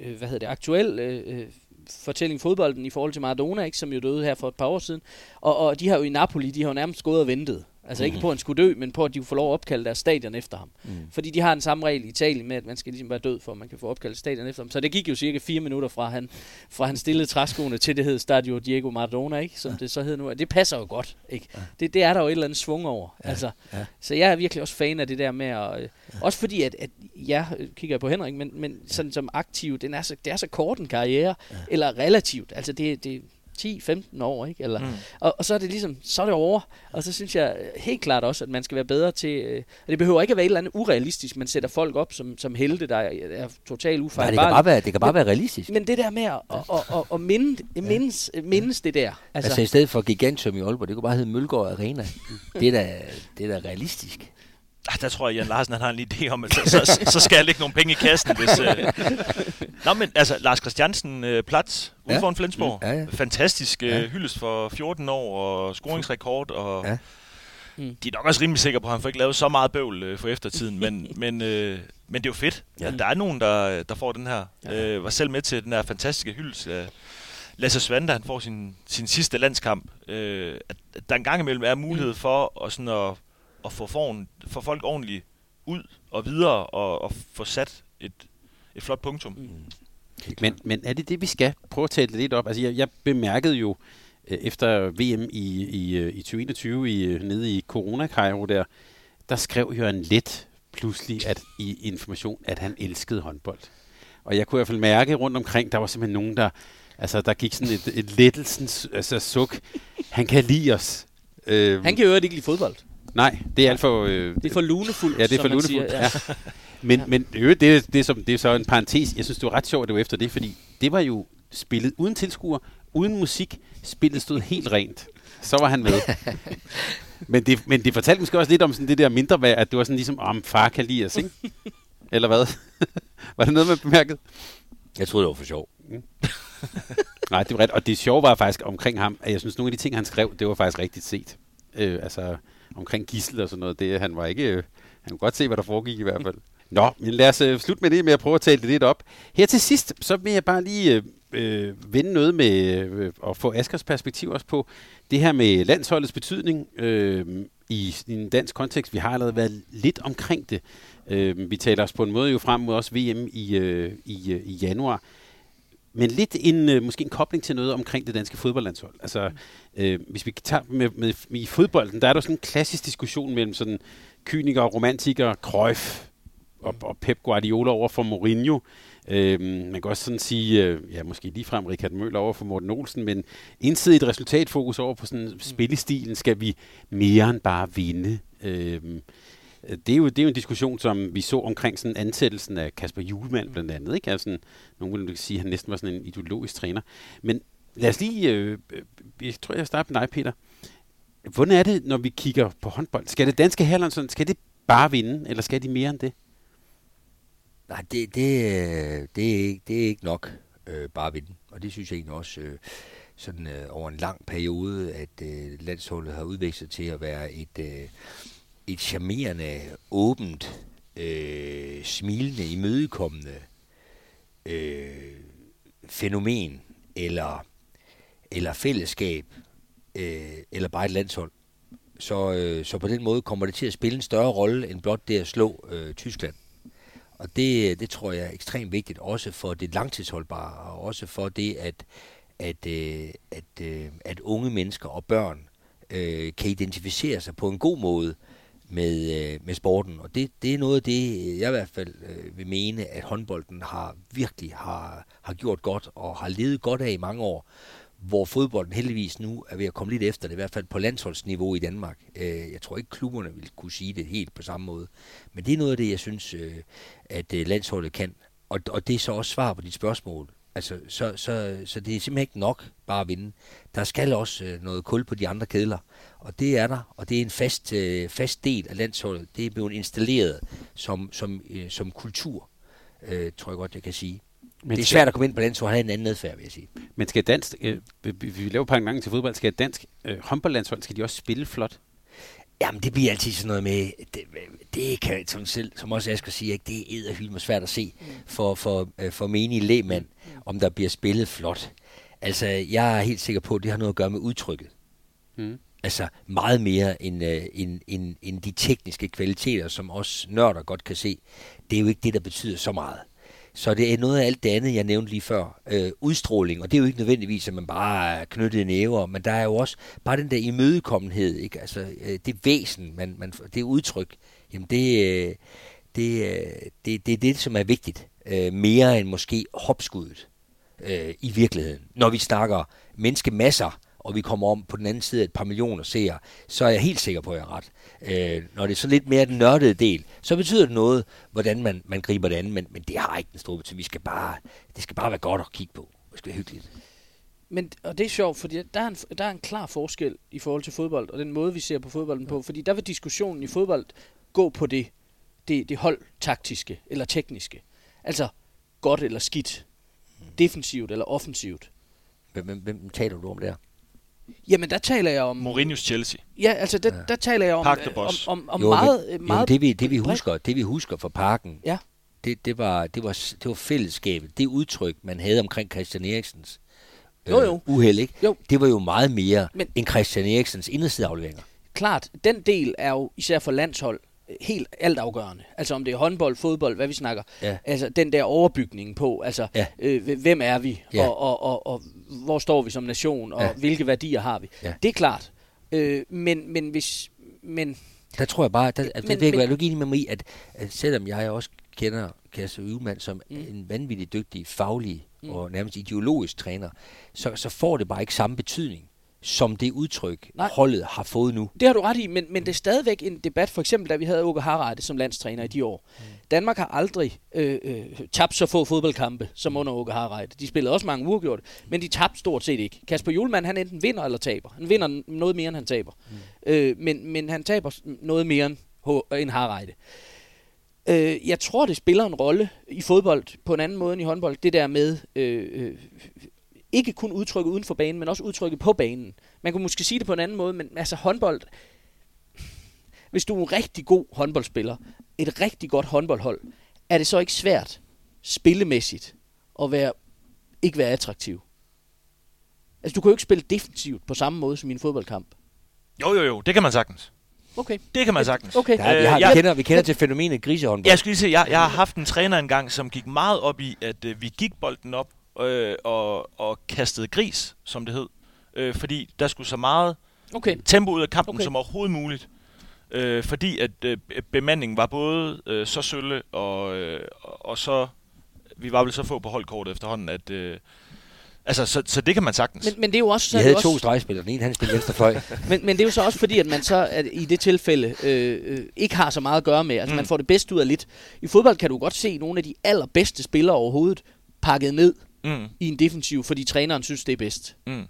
øh, hvad hedder det, aktuel øh, øh fortælling fodbolden i forhold til Maradona, ikke, som jo døde her for et par år siden. Og, og de har jo i Napoli, de har jo nærmest gået og ventet. Altså ikke på, at han skulle dø, men på, at de kunne få lov at opkalde deres stadion efter ham. Mm. Fordi de har den samme regel i Italien med, at man skal ligesom være død, for at man kan få opkaldt stadion efter ham. Så det gik jo cirka fire minutter fra han, fra han stillede træskoene til det hed Stadio Diego Maradona, ikke? som det så hedder nu. Det passer jo godt. Ikke? Det, det er der jo et eller andet svung over. Ja, Altså, ja. Så jeg er virkelig også fan af det der med at... Øh, også fordi, at, at jeg kigger på Henrik, men, men sådan som aktiv, den er så, det er så kort en karriere, eller relativt. Altså det, det 10-15 år, ikke? Eller, Mm. og, og så er det ligesom, så er det over. Og så synes jeg helt klart også, at man skal være bedre til... Øh, og det behøver ikke at være et eller andet urealistisk, man sætter folk op som, som helte, der er, er totalt Nej, ufejlbarlige. det kan bare være, det kan bare være realistisk. Men det der med at, at, at, at, minde, mindes, mindes det der. Altså, altså i stedet for Gigantium i Aalborg, det kunne bare hedde Mølgaard Arena. <laughs> det, er da, det er da realistisk. Ah, der tror jeg, Jan Larsen han har en idé om, at så, så, så skal jeg lægge nogle penge i kassen. Hvis, øh... Nå, men altså, Lars Christiansen øh, Platz, ude Ja. foran Flensborg. Mm, ja, ja. Fantastisk øh, Ja. hyldest for 14 år og scoringsrekord. Og Ja. Mm. De er nok også rimelig sikre på, at han får ikke lavet så meget bøvl øh, for eftertiden. Men, <laughs> men, øh, men det er jo fedt, Ja. at der er nogen, der, der får den her. Ja. Øh, var selv med til den her fantastiske hyldest af Lasse Svante, han får sin, sin sidste landskamp. Øh, at, at der en gang imellem er mulighed for at, sådan at, at få, foran, få folk ordentligt ud og videre og, og få sat et, et flot punktum. Mm. Men, men er det det, vi skal prøve at tale det lidt op? Altså, jeg, jeg bemærkede jo øh, efter VM i, i, øh, i 2021 i, øh, nede i corona der, der skrev Jørgen Let pludselig at, i information, at han elskede håndbold. Og jeg kunne i hvert fald mærke rundt omkring, der var simpelthen nogen, der, altså, der gik sådan et, et lettelsens altså, suk. Han kan lide os. Øh, Han kan jo ikke lide fodbold. Nej, det er alt for... Øh, Det er for lunefuldt, Ja, det er som for lunefuldt. Ja. Men, men øvrigt, det, er- det, er som, det er så en parentes. Jeg synes, det var ret sjovt, at det var efter det, fordi det var jo spillet uden tilskuer, uden musik. Spillet stod helt rent. Så var han med. <laughs> men, det, men det fortalte måske også lidt om sådan det der mindre værd, at det var sådan ligesom, om far kan lide os, ikke? <laughs> Eller hvad? <laughs> var det noget, man bemærkede? Jeg troede, det var for sjov. Nej, det var ret. Og det sjove var faktisk omkring ham, at jeg synes, nogle af de ting, han skrev, det var faktisk rigtigt set. Øh, altså omkring gissel og sådan noget. Det, han var ikke... Øh, han kunne godt se, hvad der foregik i hvert fald. <laughs> Nå, men lad os øh, slutte med det med at prøve at tale det lidt op. Her til sidst, så vil jeg bare lige øh, øh vende noget med øh, at få Askers perspektiv også på det her med landsholdets betydning øh, i, i en dansk kontekst. Vi har allerede været lidt omkring det. Øh, vi taler os på en måde jo frem mod også VM i, øh, i, øh, i januar. Men lidt en, øh, måske en kobling til noget omkring det danske fodboldlandshold. Altså, øh, hvis vi tager med, med, med i fodbolden, der er der sådan en klassisk diskussion mellem sådan kynikere, romantikere, Cruyff og, og Pep Guardiola over for Mourinho. Øh, man kan også sådan sige, øh, ja, måske ligefrem Richard Møller over for Morten Olsen, men ensidigt resultatfokus over på sådan spillestilen, skal vi mere end bare vinde. Øh, det er, jo, det er jo en diskussion, som vi så omkring sådan ansættelsen af Kasper Julemand blandt andet. Ikke? Altså, nogen vil sige, at han næsten var sådan en ideologisk træner. Men lad os lige, øh, øh, jeg tror, jeg starter med dig, Peter. Hvordan er det, når vi kigger på håndbold? Skal det danske herlandshold, skal det bare vinde, eller skal de mere end det? Nej, det, det, øh, det, er, ikke, det er ikke nok øh, bare ved den. Og det synes jeg egentlig også øh, sådan øh, over en lang periode, at øh, landsholdet har udviklet sig til at være et, øh, et charmerende, åbent, øh, smilende, imødekommende øh, fænomen eller, eller fællesskab øh, eller bare et landshold. Så, øh, så på den måde kommer det til at spille en større rolle end blot det at slå øh, Tyskland. Og det, det tror jeg er ekstremt vigtigt, også for det langtidsholdbare, og også for det, at, at, øh, at, øh, at unge mennesker og børn øh, kan identificere sig på en god måde med, øh, med sporten. Og det, det er noget af det, jeg i hvert fald øh, vil mene, at håndbolden har virkelig har, har gjort godt og har levet godt af i mange år hvor fodbolden heldigvis nu er ved at komme lidt efter det, i hvert fald på landsholdsniveau i Danmark. Øh, jeg tror ikke, klubberne vil kunne sige det helt på samme måde. Men det er noget af det, jeg synes, øh, at øh, landsholdet kan. Og, og det er så også svar på dit spørgsmål. Altså, så, så, så det er simpelthen ikke nok bare at vinde. Der skal også øh, noget kul på de andre kedler, og det er der, og det er en fast, øh, fast del af landsholdet. Det er blevet installeret som, som, øh, som kultur, øh, tror jeg godt, jeg kan sige. Men det er svært at komme ind på landsholdet og have en anden adfærd, vil jeg sige. Men skal dansk, øh, vi, vi laver par gange til fodbold, skal dansk øh, håndboldlandshold, skal de også spille flot? Jamen, det bliver altid sådan noget med, det, det kan, som, selv, som også jeg skal sige, ikke, det er helt svært at se for, for, øh, for menige lægmand, om der bliver spillet flot. Altså, jeg er helt sikker på, at det har noget at gøre med udtrykket. Mm. Altså, meget mere end, uh, end, end, end de tekniske kvaliteter, som os nørder godt kan se. Det er jo ikke det, der betyder så meget. Så det er noget af alt det andet, jeg nævnte lige før. Øh, udstråling, og det er jo ikke nødvendigvis, at man bare er knyttet næver, men der er jo også bare den der imødekommenhed, ikke? Altså, øh, det væsen, man, man, det udtryk, jamen det, øh, det, øh, det, det er det, som er vigtigt. Øh, mere end måske hopskuddet øh, i virkeligheden. Når vi snakker menneskemasser, og vi kommer om på den anden side af et par millioner seere, så er jeg helt sikker på, at jeg er ret. Øh, når det er så lidt mere den nørdede del, så betyder det noget, hvordan man, man griber det an, men, men det har ikke den store betydning. Vi skal bare, det skal bare være godt at kigge på. Det skal være hyggeligt. Men, og det er sjovt, fordi der er, en, der er en klar forskel i forhold til fodbold, og den måde, vi ser på fodbolden på. Fordi der vil diskussionen i fodbold gå på det, det, det holdtaktiske eller tekniske. Altså godt eller skidt. Defensivt eller offensivt. Hvem, hvem, hvem taler du om der? Jamen, der taler jeg om... Mourinho's Chelsea. Ja, altså, der, der taler jeg om, Park the om, Boss. om, om Jo, meget... men, meget jo, det, vi, det, vi husker, det vi husker fra parken, Ja. det, det, var, det, var, det var fællesskabet. Det udtryk, man havde omkring Christian Eriksens Jo, jo. uheld, ikke? Jo. Det var jo meget mere men, end Christian Eriksens indersideafleveringer. Klart, den del er jo især for landshold helt altafgørende. Altså om det er håndbold, fodbold, hvad vi snakker. Ja. Altså den der overbygning på, altså Ja. øh, hvem er vi, Ja. og, og, og, og hvor står vi som nation, og Ja. hvilke værdier har vi. Ja. Det er klart. Øh, men, men hvis... Men, Der tror jeg bare, der, altså, Men- det vil jeg men- være enig med mig i, at, at selvom jeg også kender Kasse Øvemand som mm. en vanvittig dygtig, faglig mm. og nærmest ideologisk træner, så, så får det bare ikke samme betydning, som det udtryk, Nej. Holdet har fået nu. det har du ret i, men, men det er stadigvæk en debat, for eksempel da vi havde Åke Harreide som landstræner i de år. Mm. Danmark har aldrig øh, øh, tabt så få fodboldkampe som under Åke Harreide. De spillede også mange uafgjorte, men de tabte stort set ikke. Kasper Julemand, han enten vinder eller taber. Han vinder noget mere, end han taber. Mm. Øh, men, men han taber noget mere end Harreide. Øh, jeg tror, det spiller en rolle i fodbold på en anden måde end i håndbold. Det der med øh, øh, ikke kun udtrykket uden for banen, men også udtrykket på banen. Man kunne måske sige det på en anden måde, men altså håndbold... Hvis du er en rigtig god håndboldspiller, et rigtig godt håndboldhold, er det så ikke svært spillemæssigt at være, ikke være attraktiv? Altså, du kan jo ikke spille defensivt på samme måde som i en fodboldkamp. Jo, jo, jo. Det kan man sagtens. Okay. Det kan man sagtens. Okay. Er- vi, Øh, har, jeg- vi, kender, vi kender til fænomenet grisehåndbold. Jeg skulle lige se, jeg, jeg har haft en træner engang, som gik meget op i, at øh, vi gik bolden op øh, og, og kastede gris, som det hed. Øh, fordi der skulle så meget Okay. tempo ud af kampen Okay. som overhovedet muligt. Øh, fordi at øh, bemandingen var både øh, så sølle og, øh, og så... Vi var vel så få på holdkortet efterhånden, at... Øh, altså, så, så det kan man sagtens. Men, men det er jo også... så er havde det to også, stregspillere. Den ene, han spillede venstre fløj. <laughs> men, men det er jo så også fordi, at man så at i det tilfælde øh, øh, ikke har så meget at gøre med. Altså, mm. Mm. man får det bedste ud af lidt. I fodbold kan du godt se nogle af de allerbedste spillere overhovedet pakket ned Mm, i en defensiv, fordi træneren synes, det er bedst. mm.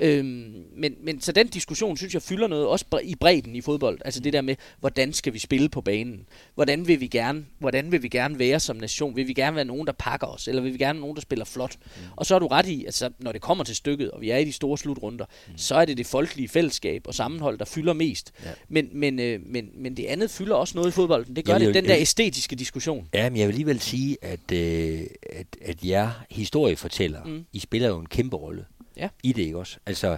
Øhm, men, men så den diskussion, synes jeg, fylder noget, også i bredden i fodbold. Altså det der med, hvordan skal vi spille på banen? Hvordan vil vi gerne, hvordan vil vi gerne være som nation? Vil vi gerne være nogen, der pakker os? Eller vil vi gerne være nogen, der spiller flot? Mm. Og så er du ret i, altså når det kommer til stykket, og vi er i de store slutrunder, mm. så er det det folkelige fællesskab og sammenhold, der fylder mest. Ja. Men, men, øh, men, men det andet fylder også noget i fodbolden. Det gør Jamen, det, den der jeg- æstetiske diskussion. Ja, men jeg vil alligevel sige, at, øh, at, at jer historiefortæller, mm. I spiller jo en kæmpe rolle Ja. i det, ikke også? Altså,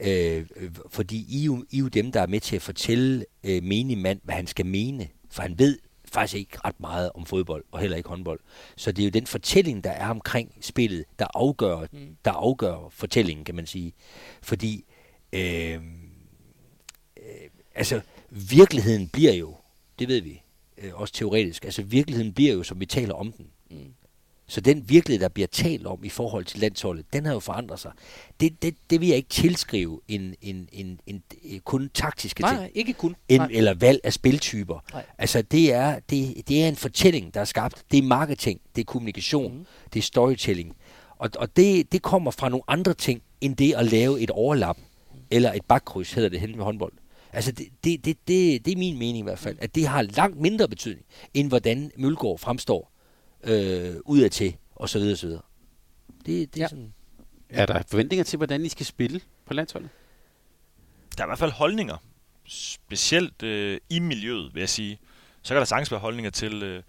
øh, øh, fordi I er, jo, I er jo dem, der er med til at fortælle øh, menig mand, hvad han skal mene. For han ved faktisk ikke ret meget om fodbold, og heller ikke håndbold. Så det er jo den fortælling, der er omkring spillet, der afgør, mm. der afgør fortællingen, kan man sige. Fordi, øh, øh, altså, virkeligheden bliver jo, det ved vi, øh, også teoretisk, altså virkeligheden bliver jo, som vi taler om den. Mm. Så den virkelighed, der bliver talt om i forhold til landsholdet, den har jo forandret sig. Det, det, det vil jeg ikke tilskrive en, en, en, en, en kun taktiske Nej, ting, nej, ikke kun. en, Nej. eller valg af spiltyper. Nej. Altså det er, det, det er en fortælling, der er skabt. Det er marketing, det er kommunikation, mm. det er storytelling. Og, og det, det kommer fra nogle andre ting, end det at lave et overlap, eller et bakkryds, hedder det hen med håndbold. Altså, det, det, det, det, det er min mening i hvert fald, at det har langt mindre betydning, end hvordan Mølgaard fremstår øh, udadtil, og så videre, og så videre. Det, det er Ja. sådan... Er der forventninger til, hvordan I skal spille på landsholdet? Der er i hvert fald holdninger, specielt øh, i miljøet, vil jeg sige. Så kan der sagtens være holdninger til, øh,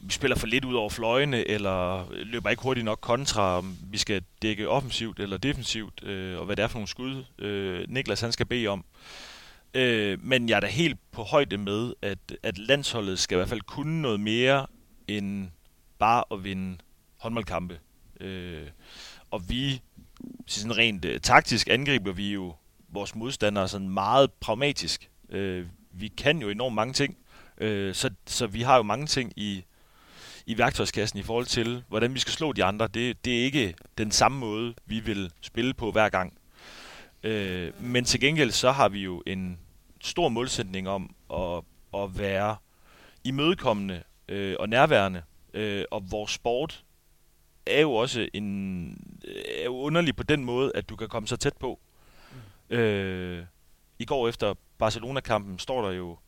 om vi spiller for lidt ud over fløjene, eller løber ikke hurtigt nok kontra, om vi skal dække offensivt eller defensivt, øh, og hvad det er for nogle skud, øh, Niklas han skal bede om. Øh, men jeg er da helt på højde med, at, at landsholdet skal i hvert fald kunne noget mere end bare at vinde håndboldkampe. Øh, og vi, sådan rent øh, taktisk angriber vi jo vores modstandere sådan meget pragmatisk. Øh, vi kan jo enormt mange ting, øh, så, så vi har jo mange ting i, i værktøjskassen i forhold til, hvordan vi skal slå de andre. Det, det er ikke den samme måde, vi vil spille på hver gang. Øh, men til gengæld så har vi jo en stor målsætning om at, at være imødekommende øh, og nærværende. Øh, og vores sport er jo også en, er jo underlig på den måde, at du kan komme så tæt på. Øh, I går efter Barcelona-kampen står der jo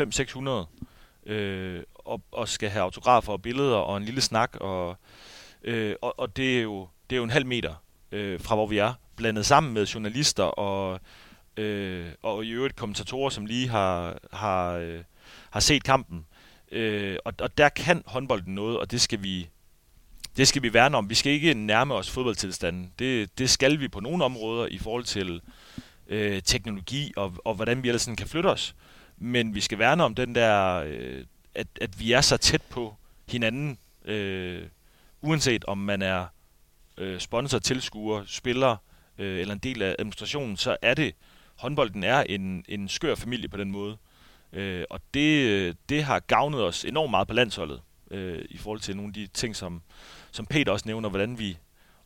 500-600 øh, og, og skal have autografer og billeder og en lille snak. Og, øh, og, og det, er jo, det er jo en halv meter øh, fra, hvor vi er, blandet sammen med journalister og, øh, og i øvrigt kommentatorer, som lige har, har, øh, har set kampen. Øh, og, og der kan håndbolden noget, og det skal vi det skal vi værne om. Vi skal ikke nærme os fodboldtilstanden. Det, det skal vi på nogle områder i forhold til øh, teknologi og, og hvordan vi ellers kan flytte os. Men vi skal værne om den der, øh, at, at vi er så tæt på hinanden, øh, uanset om man er øh, sponsor, tilskuer, spiller øh, eller en del af administrationen, så er det, håndbolden er en, en skør familie på den måde. Øh, Øh, og det, øh, det har gavnet os enormt meget på landsholdet, øh, i forhold til nogle af de ting, som, som Peter også nævner, hvordan vi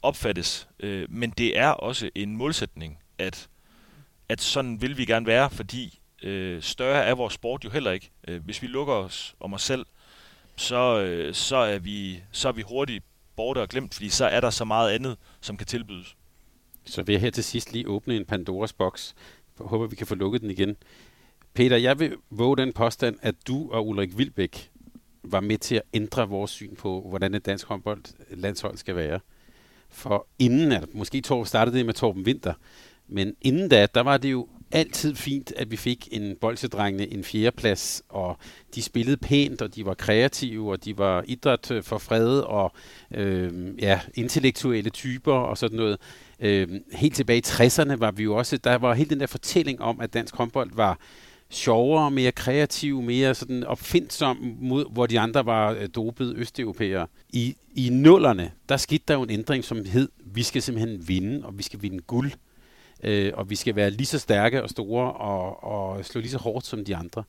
opfattes. Øh, men det er også en målsætning, at, at sådan vil vi gerne være, fordi øh, større er vores sport jo heller ikke. Øh, hvis vi lukker os om os selv, så, øh, så, er vi, så er vi hurtigt borte og glemt, fordi så er der så meget andet, som kan tilbydes. Så vil jeg her til sidst lige åbne en Pandoras boks. Jeg håber, vi kan få lukket den igen. Peter, jeg vil våge den påstand, at du og Ulrik Vilbæk var med til at ændre vores syn på, hvordan et dansk håndboldlandshold skal være. For inden, at måske Torben startede det med Torben Winter, men inden da, der var det jo altid fint, at vi fik en bolsedrengene en fjerdeplads, og de spillede pænt, og de var kreative, og de var idræt øh, for fred, og øh, ja, intellektuelle typer og sådan noget. Øh, helt tilbage i 60'erne var vi jo også, der var hele den der fortælling om, at dansk håndbold var sjovere, mere kreativ, mere sådan opfindsom mod, hvor de andre var øh, dopede østeuropæere. I, I nullerne, der skete der jo en ændring, som hed, vi skal simpelthen vinde, og vi skal vinde guld. Øh, og vi skal være lige så stærke og store og, og slå lige så hårdt som de andre.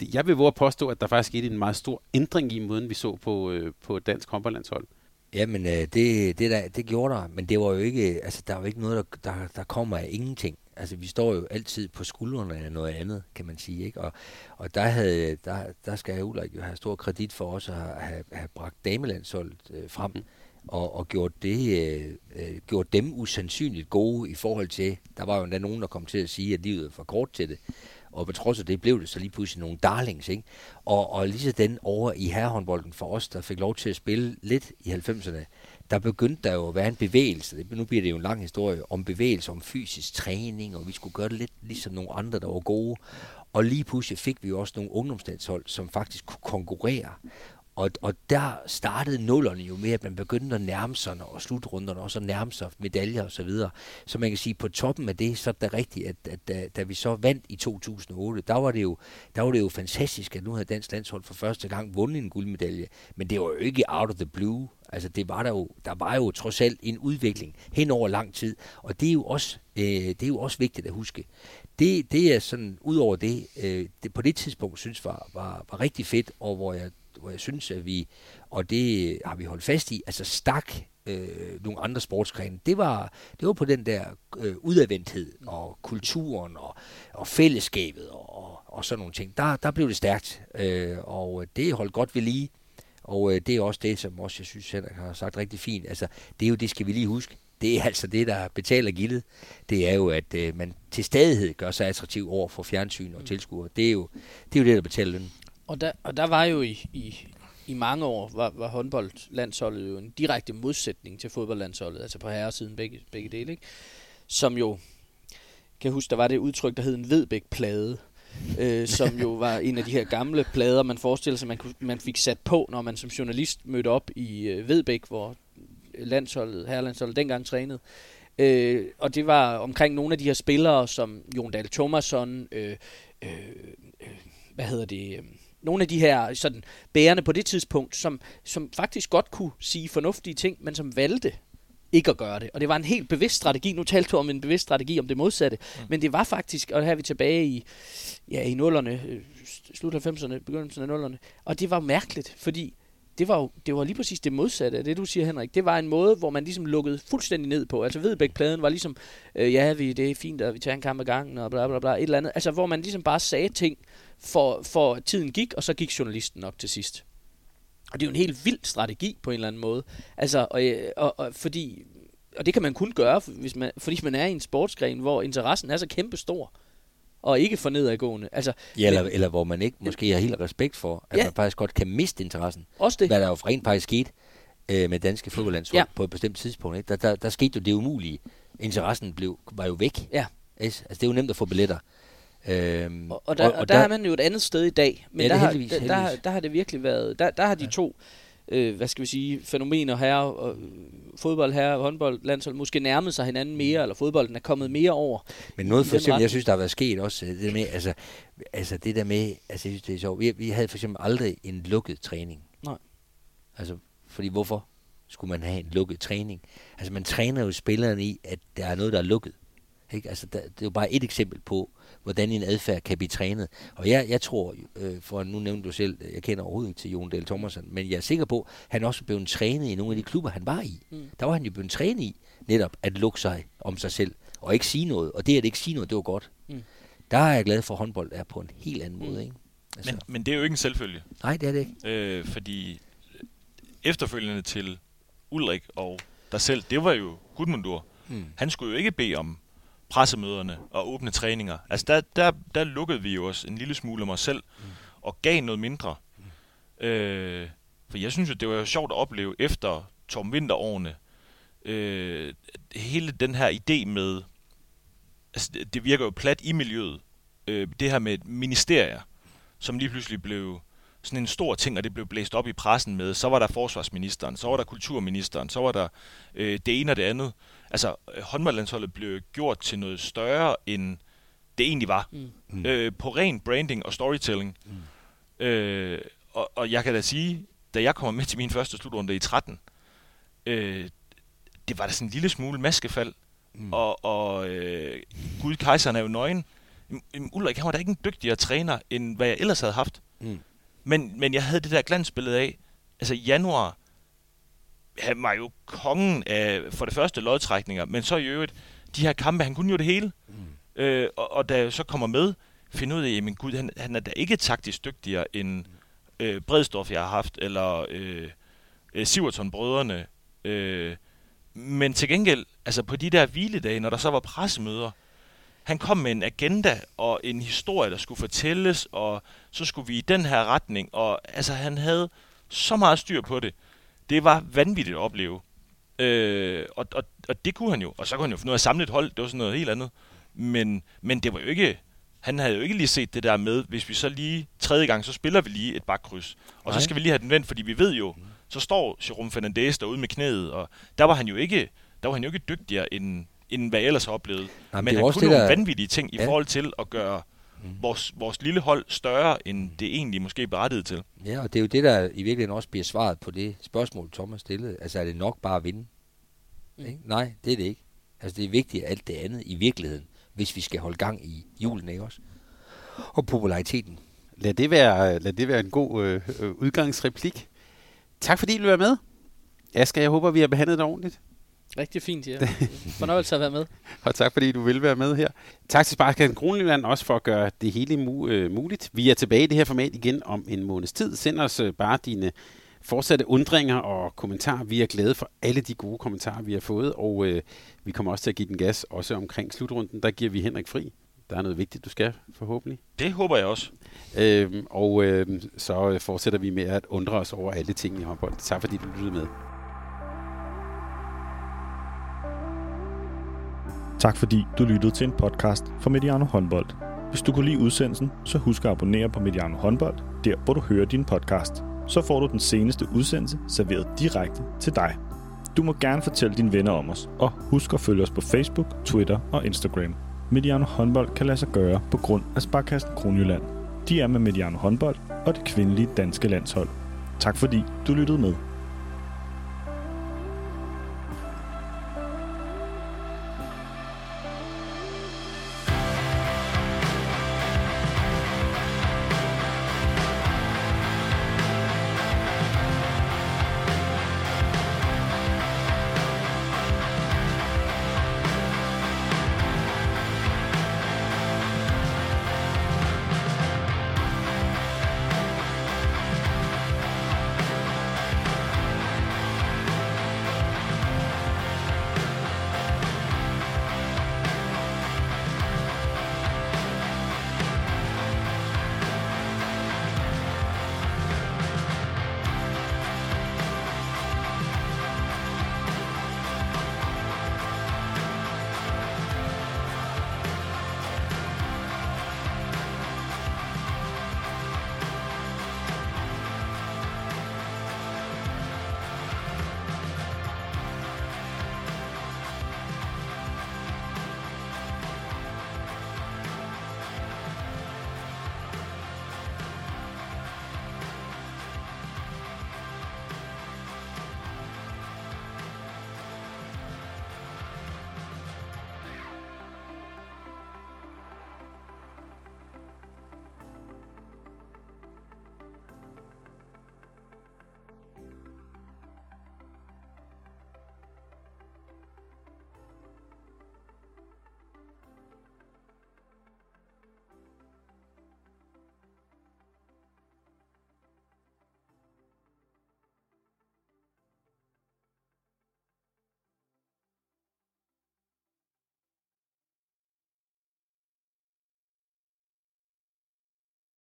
Det, jeg vil våge at påstå, at der faktisk skete en meget stor ændring i måden, vi så på, øh, på dansk håndboldlandshold. Jamen, øh, det, det, der, det gjorde der, men det var jo ikke, altså der var ikke noget, der, der, der kommer af ingenting. Altså, vi står jo altid på skuldrene af noget andet, kan man sige, ikke? Og, og der, havde, der, der skal Ulrik jo have stor kredit for os at have, have bragt damelandsholdet øh, frem, mm. og, og gjort, det, øh, øh, gjort dem usandsynligt gode i forhold til, der var jo endda nogen, der kom til at sige, at livet var for kort til det, og på trods af det blev det så lige pludselig nogle darlings, ikke? Og, og lige så den over i herrehåndbolden for os, der fik lov til at spille lidt i 90'erne, der begyndte der jo at være en bevægelse, det, nu bliver det jo en lang historie, om bevægelse, om fysisk træning, og vi skulle gøre det lidt ligesom nogle andre, der var gode. Og lige pludselig fik vi jo også nogle ungdomslandshold, som faktisk kunne konkurrere. Og, og der startede nullerne jo med, at man begyndte at nærme sig, og slutrunderne også at nærme sig medaljer og så videre. Så man kan sige, på toppen af det, så er det rigtigt, at, at, at da vi så vandt i 2008, der var, det jo, der var det jo fantastisk, at nu havde dansk landshold for første gang vundet en guldmedalje. Men det var jo ikke out of the blue. Altså det var der jo, der var jo trods alt en udvikling hen over lang tid, og det er jo også, øh, det er jo også vigtigt at huske. Det, det er sådan, ud over det, øh, det, på det tidspunkt synes var, var, var rigtig fedt, og hvor jeg, hvor jeg synes, at vi, og det har vi holdt fast i, altså stak øh, nogle andre sportsgrene. Det var, det var på den der øh, udadvendthed og kulturen og, og fællesskabet og, og, og sådan nogle ting. Der, der blev det stærkt, øh, og det holdt godt ved lige. Og øh, det er også det, som også jeg synes, Henrik har sagt rigtig fint. Altså, det er jo det, skal vi lige huske. Det er altså det, der betaler gildet. Det er jo, at øh, man til stadighed gør sig attraktiv over for fjernsyn og tilskuere. Det er jo det, er jo det der betaler løn. Og der, og der var jo i, i, i mange år, var, var håndboldlandsholdet jo en direkte modsætning til fodboldlandsholdet, altså på herresiden begge, begge dele, ikke? som jo, kan jeg huske, der var det udtryk, der hed en Vedbæk-plade, øh, som jo var en af de her gamle plader, man forestiller sig, man, kunne, man fik sat på, når man som journalist mødte op i øh, Vedbæk, hvor landsholdet, herrelandsholdet dengang trænede. Øh, og det var omkring nogle af de her spillere, som Jon Dahl Thomasson, øh, øh, øh, hvad hedder det, øh, nogle af de her sådan bærende på det tidspunkt, som, som faktisk godt kunne sige fornuftige ting, men som valgte ikke at gøre det. Og det var en helt bevidst strategi. Nu talte du om en bevidst strategi om det modsatte. Mm. Men det var faktisk, og her er vi tilbage i, ja, i nullerne, øh, slut 90'erne, begyndelsen af nullerne. Og det var mærkeligt, fordi det var jo det var lige præcis det modsatte af det, du siger, Henrik. Det var en måde, hvor man ligesom lukkede fuldstændig ned på. Altså Vedbæk-pladen var ligesom, øh, ja, vi, det er fint, at vi tager en kamp ad gangen, og bla bla bla, et eller andet. Altså, hvor man ligesom bare sagde ting, for, for tiden gik, og så gik journalisten nok til sidst. Og det er jo en helt vild strategi på en eller anden måde. Altså, og, øh, og, og fordi, og det kan man kun gøre, hvis man, fordi man er i en sportsgren, hvor interessen er så kæmpe stor og ikke for nedadgående. Altså, ja, eller, eller hvor man ikke måske har helt respekt for, at ja. man faktisk godt kan miste interessen. Også det. Hvad der jo rent faktisk skete øh, med danske fodboldlandshold ja. på et bestemt tidspunkt. Ikke? Der, der, der skete jo det umulige. Interessen blev, var jo væk. Ja. Altså, det er jo nemt at få billetter. Øhm, og, og, der, og, og der, der er man jo et andet sted i dag. Men ja, der, har, der, der, der har det virkelig været... Der, der har de ja. to øh, hvad skal vi sige, fænomener her, og, fodbold her, håndbold, landshold, måske nærmet sig hinanden mere, eller fodbolden er kommet mere over. Men noget for eksempel, jeg synes, der har været sket også, det med, altså, altså det der med, altså jeg synes, det er sjovt, vi, vi havde for eksempel aldrig en lukket træning. Nej. Altså, fordi hvorfor skulle man have en lukket træning? Altså man træner jo spillerne i, at der er noget, der er lukket. Ikke? Altså, der, det er jo bare et eksempel på, hvordan en adfærd kan blive trænet. Og jeg, jeg tror, øh, for nu nævnte du selv, jeg kender overhovedet ikke til Jon Dahl Thomasen, men jeg er sikker på, at han også blev trænet i nogle af de klubber, han var i. Mm. Der var han jo blevet trænet i netop at lukke sig om sig selv, og ikke sige noget. Og det at ikke sige noget, det var godt. Mm. Der er jeg glad for, at håndbold er på en helt anden måde. Mm. Ikke? Altså. Men, men det er jo ikke en selvfølge. Nej, det er det ikke. Øh, fordi efterfølgende til Ulrik og dig selv, det var jo Gudmundur. Mm. Han skulle jo ikke bede om pressemøderne og åbne træninger. Altså der, der, der lukkede vi jo os en lille smule om os selv mm. og gav noget mindre. Mm. Øh, for jeg synes jo, det var jo sjovt at opleve efter Tom Vinterårene, øh, hele den her idé med, altså det virker jo plat i miljøet, øh, det her med ministerier, som lige pludselig blev sådan en stor ting, og det blev blæst op i pressen med, så var der forsvarsministeren, så var der kulturministeren, så var der øh, det ene og det andet. Altså, øh, håndboldlandsholdet blev gjort til noget større, end det egentlig var. Mm. Øh, på ren branding og storytelling. Mm. Øh, og, og jeg kan da sige, da jeg kommer med til min første slutrunde i 13, øh, det var da sådan en lille smule maskefald. Mm. Og, og øh, Gud, kejseren er jo nøgen. Ulrik, han var da ikke en dygtigere træner, end hvad jeg ellers havde haft. Mm. Men, men jeg havde det der glansbillede af, altså januar, han var jo kongen af for det første lodtrækninger, men så i øvrigt, de her kampe, han kunne jo det hele. Mm. Øh, og, og da jeg så kommer med, finder ud af, at gud, han, han er da ikke taktisk dygtigere end øh, Bredstorff, jeg har haft, eller øh, øh, Siverton-brødrene. Øh, men til gengæld, altså på de der hviledage, når der så var pressemøder, han kom med en agenda og en historie, der skulle fortælles, og så skulle vi i den her retning, og altså han havde så meget styr på det. Det var vanvittigt at opleve. Øh, og, og, og det kunne han jo. Og så kunne han jo finde ud af at samle et hold. Det var sådan noget helt andet. Men, men det var jo ikke... Han havde jo ikke lige set det der med, hvis vi så lige tredje gang, så spiller vi lige et bakkryds. Og Nej. så skal vi lige have den vendt, fordi vi ved jo, så står Jerome Fernandez derude med knæet, og der var han jo ikke, der var han jo ikke dygtigere end, end hvad jeg ellers har oplevet. Jamen, men han kunne nogle der... vanvittige ting ja. i forhold til at gøre mm. vores, vores lille hold større, end det egentlig måske berettiget til. Ja, og det er jo det, der i virkeligheden også bliver svaret på det spørgsmål, Thomas stillede. Altså, er det nok bare at vinde? Mm. Ikke? Nej, det er det ikke. Altså, det er vigtigt alt det andet i virkeligheden, hvis vi skal holde gang i julen, ikke også? Og populariteten. Lad det være, lad det være en god øh, øh udgangsreplik. Tak fordi du var med. Asger, jeg håber, vi har behandlet dig ordentligt. Rigtig fint, ja. Fornøjelse at være med. <laughs> og tak fordi du vil være med her. Tak til Sparkassen Kronjylland også for at gøre det hele mu- øh, muligt. Vi er tilbage i det her format igen om en måneds tid. Send os øh, bare dine fortsatte undringer og kommentarer. Vi er glade for alle de gode kommentarer, vi har fået, og øh, vi kommer også til at give den gas, også omkring slutrunden. Der giver vi Henrik fri. Der er noget vigtigt, du skal, forhåbentlig. Det håber jeg også. Øhm, og øh, så fortsætter vi med at undre os over alle ting i håndbold. Tak fordi du lyttede med. Tak fordi du lyttede til en podcast fra Mediano Håndbold. Hvis du kunne lide udsendelsen, så husk at abonnere på Mediano Håndbold, der hvor du hører din podcast. Så får du den seneste udsendelse serveret direkte til dig. Du må gerne fortælle dine venner om os, og husk at følge os på Facebook, Twitter og Instagram. Mediano håndbold kan lade sig gøre på grund af Sparkassen Kronjylland. De er med Mediano håndbold og det kvindelige danske landshold. Tak fordi du lyttede med.